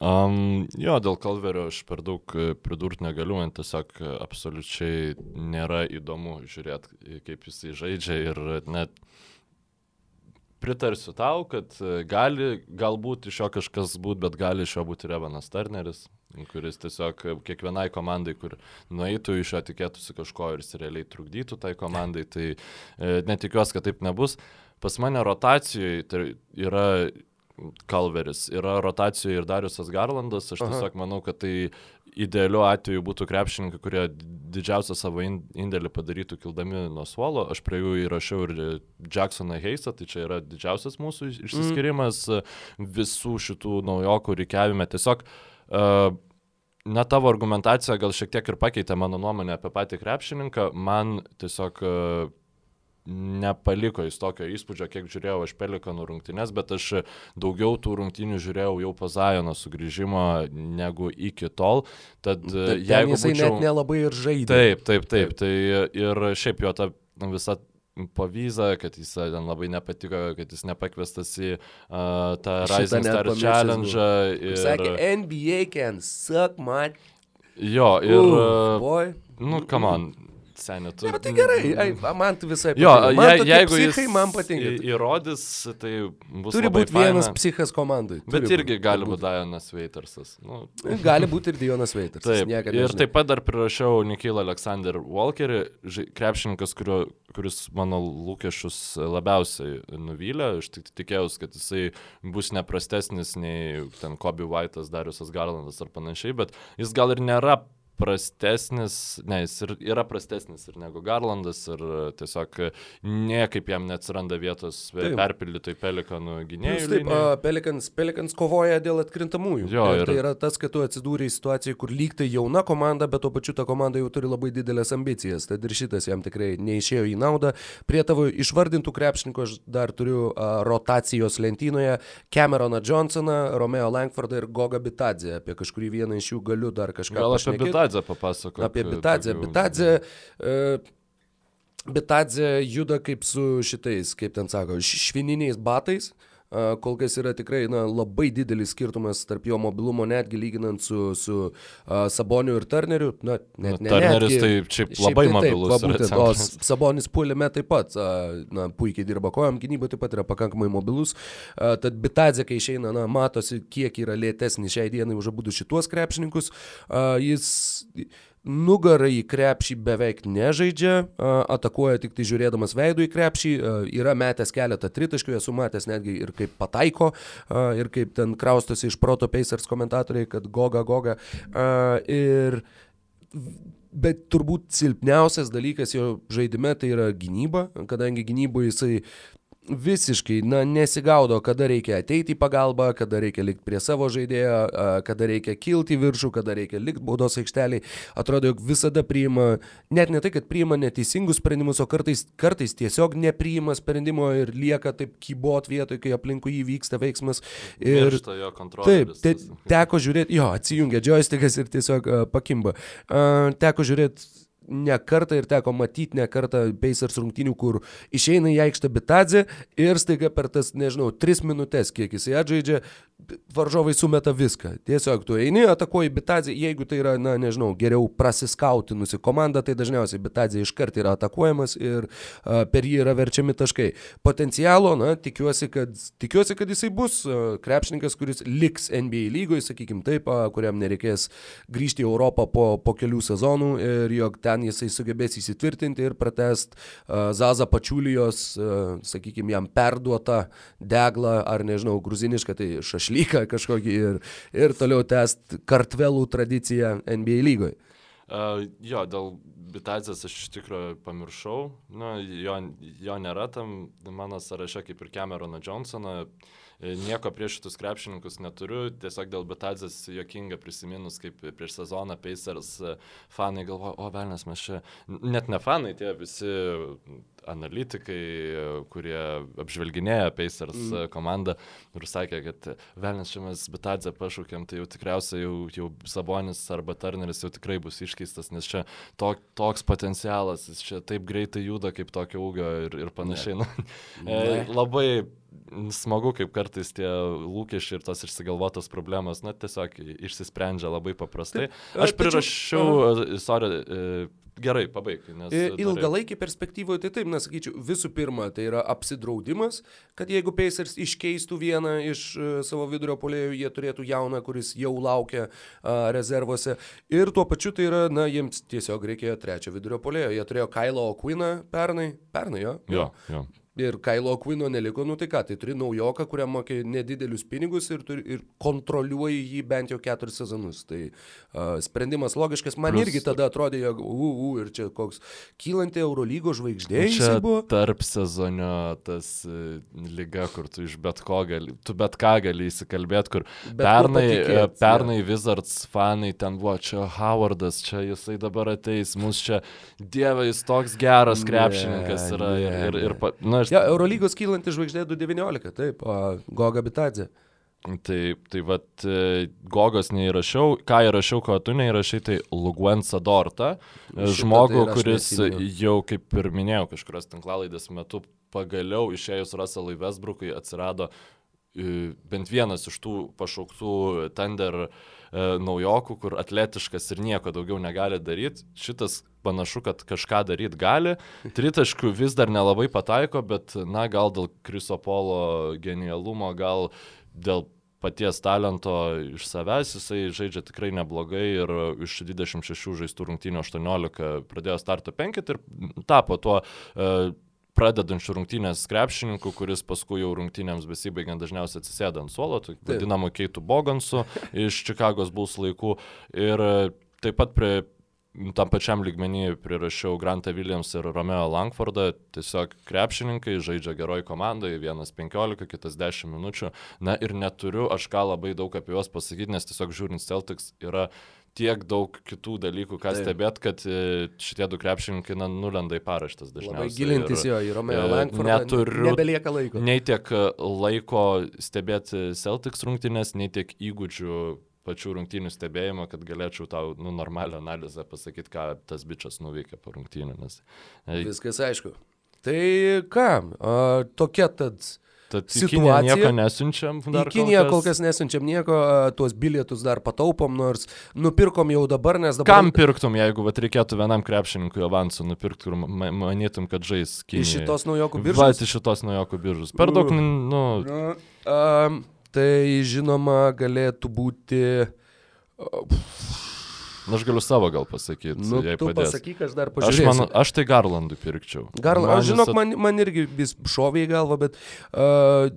Um, jo, dėl Kalverio aš per daug e, pridurti negaliu, man tiesiog absoliučiai nėra įdomu žiūrėti, kaip jisai žaidžia ir net pritarsiu tau, kad e, gali galbūt iš jo kažkas būti, bet gali iš jo būti ir Evanas Turneris, kuris tiesiog kiekvienai komandai, kur nueitų iš jo tikėtųsi kažko ir jis realiai trukdytų tai komandai, tai e, netikiuosi, kad taip nebus. Pas mane rotacijoje tai yra Kalveris, yra rotacijoje ir Dariusas Garlandas, aš tiesiog Aha. manau, kad tai idealiu atveju būtų krepšininkai, kurie didžiausią savo indėlį padarytų kildami nuo suolo. Aš prie jų įrašiau ir Jacksoną Heisą, tai čia yra didžiausias mūsų išsiskirimas mm. visų šitų naujokų reikiavime. Tiesiog uh, Na, tavo argumentacija gal šiek tiek ir pakeitė mano nuomonę apie patį krepšininką. Man tiesiog uh, nepaliko jis tokio įspūdžio, kiek žiūrėjau aš Pelikanų rungtynės, bet aš daugiau tų rungtynių žiūrėjau jau po Zajono sugrįžimo negu iki tol. Tad bet jeigu jisai būčiau... net nelabai ir žaidė. Taip, taip, taip. Tai ir šiaip jo ta visa pavyzdą, kad jis ten labai nepatiko, kad jis nepakvestas į uh, tą Rising Star Challenge. Ir... Sakė, NBA can suck man. Jo, ir... Uh, boy. Nu, come on senė. Tu... Ne, bet tai gerai, ai, man tu visai patinka. Jo, man je, jeigu psichai, man patinka. Įrodys, tai bus. Turi būti vienas psichas komandai. Bet irgi gali būti Dionas Veitersas. Nu. Gali būti ir Dionas Veitersas. Taip, ir nežinai. taip pat dar prirašiau Nikylą Alexander Walkerį, krepšininkas, kurio, kuris mano lūkesčius labiausiai nuvylė. Aš tik tikėjausi, kad jisai bus neprastesnis nei ten Kobe White'as, Dariusas Garlandas ar panašiai, bet jis gal ir nėra prastesnis, ne, jis ir yra prastesnis ir negu Garlandas ir tiesiog niekaip jam neatsiranda vietos taip. perpildytoj Pelikanų gynėjų. Taip, uh, Pelikans, Pelikans kovoja dėl atkrintamųjų. Jo, ir, ir tai yra tas, kad tu atsidūrė į situaciją, kur lyg tai jauna komanda, bet tuo pačiu ta komanda jau turi labai didelės ambicijas. Tad ir šitas jam tikrai neišėjo į naudą. Prie tavo išvardintų krepšininkų aš dar turiu uh, rotacijos lentynoje Cameroną Johnsoną, Romeo Langfordą ir Goga Bitadzę. Apie kažkurį vieną iš jų galiu dar kažką. Gal aš apie Bitadzę Bitadzę papasakok. Apie Bitadzę. Bitadzę. E, Bitadzė juda kaip su šitais, kaip ten sako, švininiais batais. Kol kas yra tikrai na, labai didelis skirtumas tarp jo mobilumo, netgi lyginant su, su uh, Saboniu ir Turneriu. Na, net, na, ne, Turneris netgi, tai šiaip labai šiaip, tai mobilus. Taip, būtent, o Sabonis puolime taip pat, uh, na, puikiai dirba kojam, gynyboje taip pat yra pakankamai mobilus. Uh, tad Bitadzė, kai išeina, na, matosi, kiek yra lėtesnis šiai dienai už abu šituos krepšininkus. Uh, jis nugarą į krepšį beveik nežaidžia, atakuoja tik tai žiūrėdamas veidų į krepšį, yra metęs keletą tritaškių, esu matęs netgi ir kaip pataiko, ir kaip ten kraustosi iš proto Pacers komentatoriai, kad goga, goga. Ir Bet turbūt silpniausias dalykas jo žaidime tai yra gynyba, kadangi gynyboje jisai visiškai, na, nesigaudo, kada reikia ateiti į pagalbą, kada reikia likti prie savo žaidėjo, kada reikia kilti į viršų, kada reikia likti baudos aikšteliai. Atrodo, jog visada priima, net ne tai, kad priima neteisingus sprendimus, o kartais, kartais tiesiog nepriima sprendimo ir lieka taip kybot vietoj, kai aplinkui jį vyksta veiksmas. Ir taip, te, teko žiūrėti, jo, atsijungia joystickas ir tiesiog uh, pakimba. Uh, teko žiūrėti ne kartą ir teko matyti ne kartą Pacers rungtynių, kur išeina į aikštę Bitadze ir staiga per tas, nežinau, 3 minutės, kiek jisai atžaidžia, varžovai sumeta viską. Tiesiog tu eini, atakuoji Bitadze, jeigu tai yra, na, nežinau, geriau prasiskautinusi komanda, tai dažniausiai Bitadze iškart yra atakuojamas ir uh, per jį yra verčiami taškai. Potencialo, na, tikiuosi, kad, tikiuosi, kad jisai bus krepšininkas, kuris liks NBA lygoje, sakykim taip, uh, kuriam nereikės grįžti į Europą po, po kelių sezonų ir jog ten ten jisai sugebės įsitvirtinti ir pratest uh, Zaza Pačiulijos, uh, sakykime, jam perduotą deglą ar nežinau, gruzinišką, tai šašlyką kažkokį ir, ir toliau test kartvelų tradiciją NBA lygoje. Uh, jo, dėl Bitadzės aš iš tikrųjų pamiršau, nu, jo, jo nėra tam mano sąraše kaip ir Camerono Johnsono. Uh, Nieko prieš šitus krepšininkus neturiu, tiesiog dėl Betadzės jokinga prisiminus, kaip prieš sezoną Pacers fanai galvoja, o velnės mes čia, net ne fanai, tie visi analitikai, kurie apžvelginėja Pacers mm. komandą ir sakė, kad velnės čia mes Betadzę pašaukėm, tai jau tikriausiai jau, jau Sabonis arba Turneris jau tikrai bus iškeistas, nes čia to, toks potencialas, jis čia taip greitai juda kaip tokio ūgio ir, ir panašiai. Ne. Ne. labai smagu, kaip kartais tie lūkesčiai ir tos išsigalvotos problemos, na, tiesiog išsisprendžia labai paprastai. Aš prirašiau, sorry, e, gerai, pabaig. Ilgalaikį perspektyvoje, tai taip, nesakyčiau, visų pirma, tai yra apsidraudimas, kad jeigu Pacers iškeistų vieną iš uh, savo vidurio polėjų, jie turėtų jauną, kuris jau laukia uh, rezervuose. Ir tuo pačiu tai yra, na, jiems tiesiog reikėjo trečio vidurio polėjo. Jie turėjo Kailo Okuiną pernai, pernai jo. Jo, jo ir Kailo Kvino neliko, nu tai ką, tai turi naujoką, kuriam mokė nedidelius pinigus ir, turi, ir kontroliuoji jį bent jau keturis sezonus. Tai uh, sprendimas logiškas, man Plus, irgi tada atrodė, jog, u, u, ir čia koks kylanti Eurolygo žvaigždė. Čia buvo. tarp sezonio tas uh, lyga, kur tu iš bet ko gali, tu bet ką gali įsikalbėti, kur bet pernai, kur patikėt, pernai ja. Wizards fanai ten buvo, čia Howardas, čia jisai dabar ateis, mūsų čia, dieve, jis toks geras krepšininkas ne, yra. Ne, ir, ir, ir, na, Ja, Eurolygos kylanti žvaigždė 2.19, taip, Goga Bitadze. Tai, tai vad, e, Gogos neįrašiau, ką įrašiau, ko tu neįrašai, tai Luguensa Dorta, e, žmogų, tai kuris jau, kaip ir minėjau, kažkurios tinklalaidės metu pagaliau išėjus Russellui Westbrookui atsirado e, bent vienas iš tų pašauktų Thunder naujokų, kur atletiškas ir nieko daugiau negali daryti. Šitas panašu, kad kažką daryti gali. Tritaškių vis dar nelabai pataiko, bet, na, gal dėl Krisopolo genialumo, gal dėl paties talento iš savęs, jisai žaidžia tikrai neblogai ir iš 26 žaistų rungtynių 18 pradėjo starto penkit ir tapo tuo uh, pradedančių rungtynės krepšininkų, kuris paskui jau rungtynėms besibaigiant dažniausiai atsisėda ant suolo, tai vadinamu Keitų Bogansu iš Čikagos bus laikų. Ir taip pat prie tam pačiam lygmenį prirašiau Grantą Williams ir Romeo Langfordą, tiesiog krepšininkai žaidžia geroj komandai, vienas 15, kitas 10 minučių. Na ir neturiu aš ką labai daug apie juos pasakyti, nes tiesiog žiūrint Celtics yra tiek daug kitų dalykų, ką stebėt, kad e, šitie du krepšininkai na, nulenda į paraštas dažniausiai. Labai gilintis jo į Romeo e, Langfordą. Neturiu. Nebelieka laiko. Nei tiek laiko stebėti Celtics rungtynės, nei tiek įgūdžių pačių rungtynių stebėjimo, kad galėčiau tau nu, normalią analizę pasakyti, ką tas bičias nuveikė po. E, Viskas aišku. Tai ką, a, tokia tad Tad situacija. Nieko nesiunčiam. Į Kiniją kol kas nesiunčiam nieko, tuos bilietus dar pataupom, nors nupirkom jau dabar, nes dabar... Kam pirktum, jeigu vat, reikėtų vienam krepšininkui avansų nupirkti ir manytum, kad žais Kinijoje? Iš šitos naujokų biržos? Va, iš šitos naujokų biržos. Per daug, nu... nu um, Tai žinoma galėtų būti... Na, aš galiu savo gal pasakyti. Nu, tu padės. pasakyk, aš dar pažiūrėsiu. Aš, man, aš tai Garlandui pirkčiau. Garlandui, aš žinok, man, man irgi vis šovė į galvą, bet uh,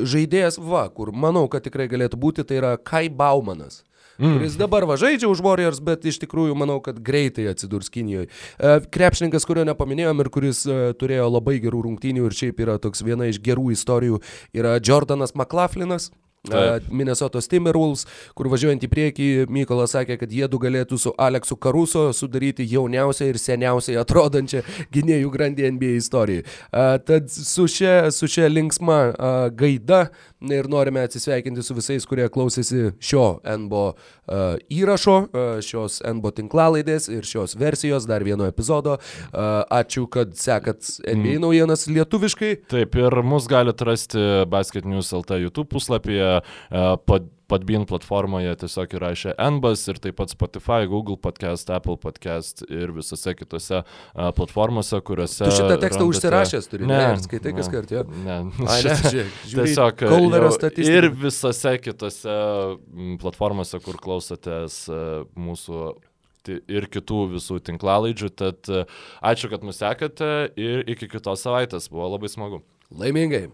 žaidėjas, va, kur manau, kad tikrai galėtų būti, tai yra Kai Baumanas mm. kuris dabar va žaidžia už Warriors, bet iš tikrųjų manau, kad greitai atsidurs Kinijoje. Krepšininkas, kurio nepaminėjom ir kuris turėjo labai gerų rungtynių ir šiaip yra toks viena iš gerų istorijų, yra Jordanas McLaughlin. Taip. Minnesotos Timberwolves, kur važiuojant į priekį, Mykolas sakė, kad jie du galėtų su Aleksu Karuso sudaryti jauniausią ir seniausiai atrodančią gynėjų grandį NBA istorijai. Tad su šia, su šia linksma gaida ir norime atsisveikinti su visais, kurie klausėsi šio NBO uh, įrašo, uh, šios NBO tinklalaidės ir šios versijos, dar vieno epizodo. Uh, ačiū, kad sekat NBA mm. naujienas lietuviškai. Taip, ir mus galite rasti Basket News LT YouTube puslapyje uh, Podbean platformoje tiesiog įrašė NBAS ir taip pat Spotify, Google podcast, Apple podcast ir visose kitose platformose, kuriuose... Tu šitą tekstą randate... užsirašęs turi, ne, ne skaitai kas kart, jo. Ne, Ai, ne, žiūrėk, tiesiog Kolverio statistika. Ir visose kitose platformose, kur klausotės mūsų ir kitų visų tinklalaidžių. Tad ačiū, kad mus sekate ir iki kitos savaitės. Buvo labai smagu. Laimingai.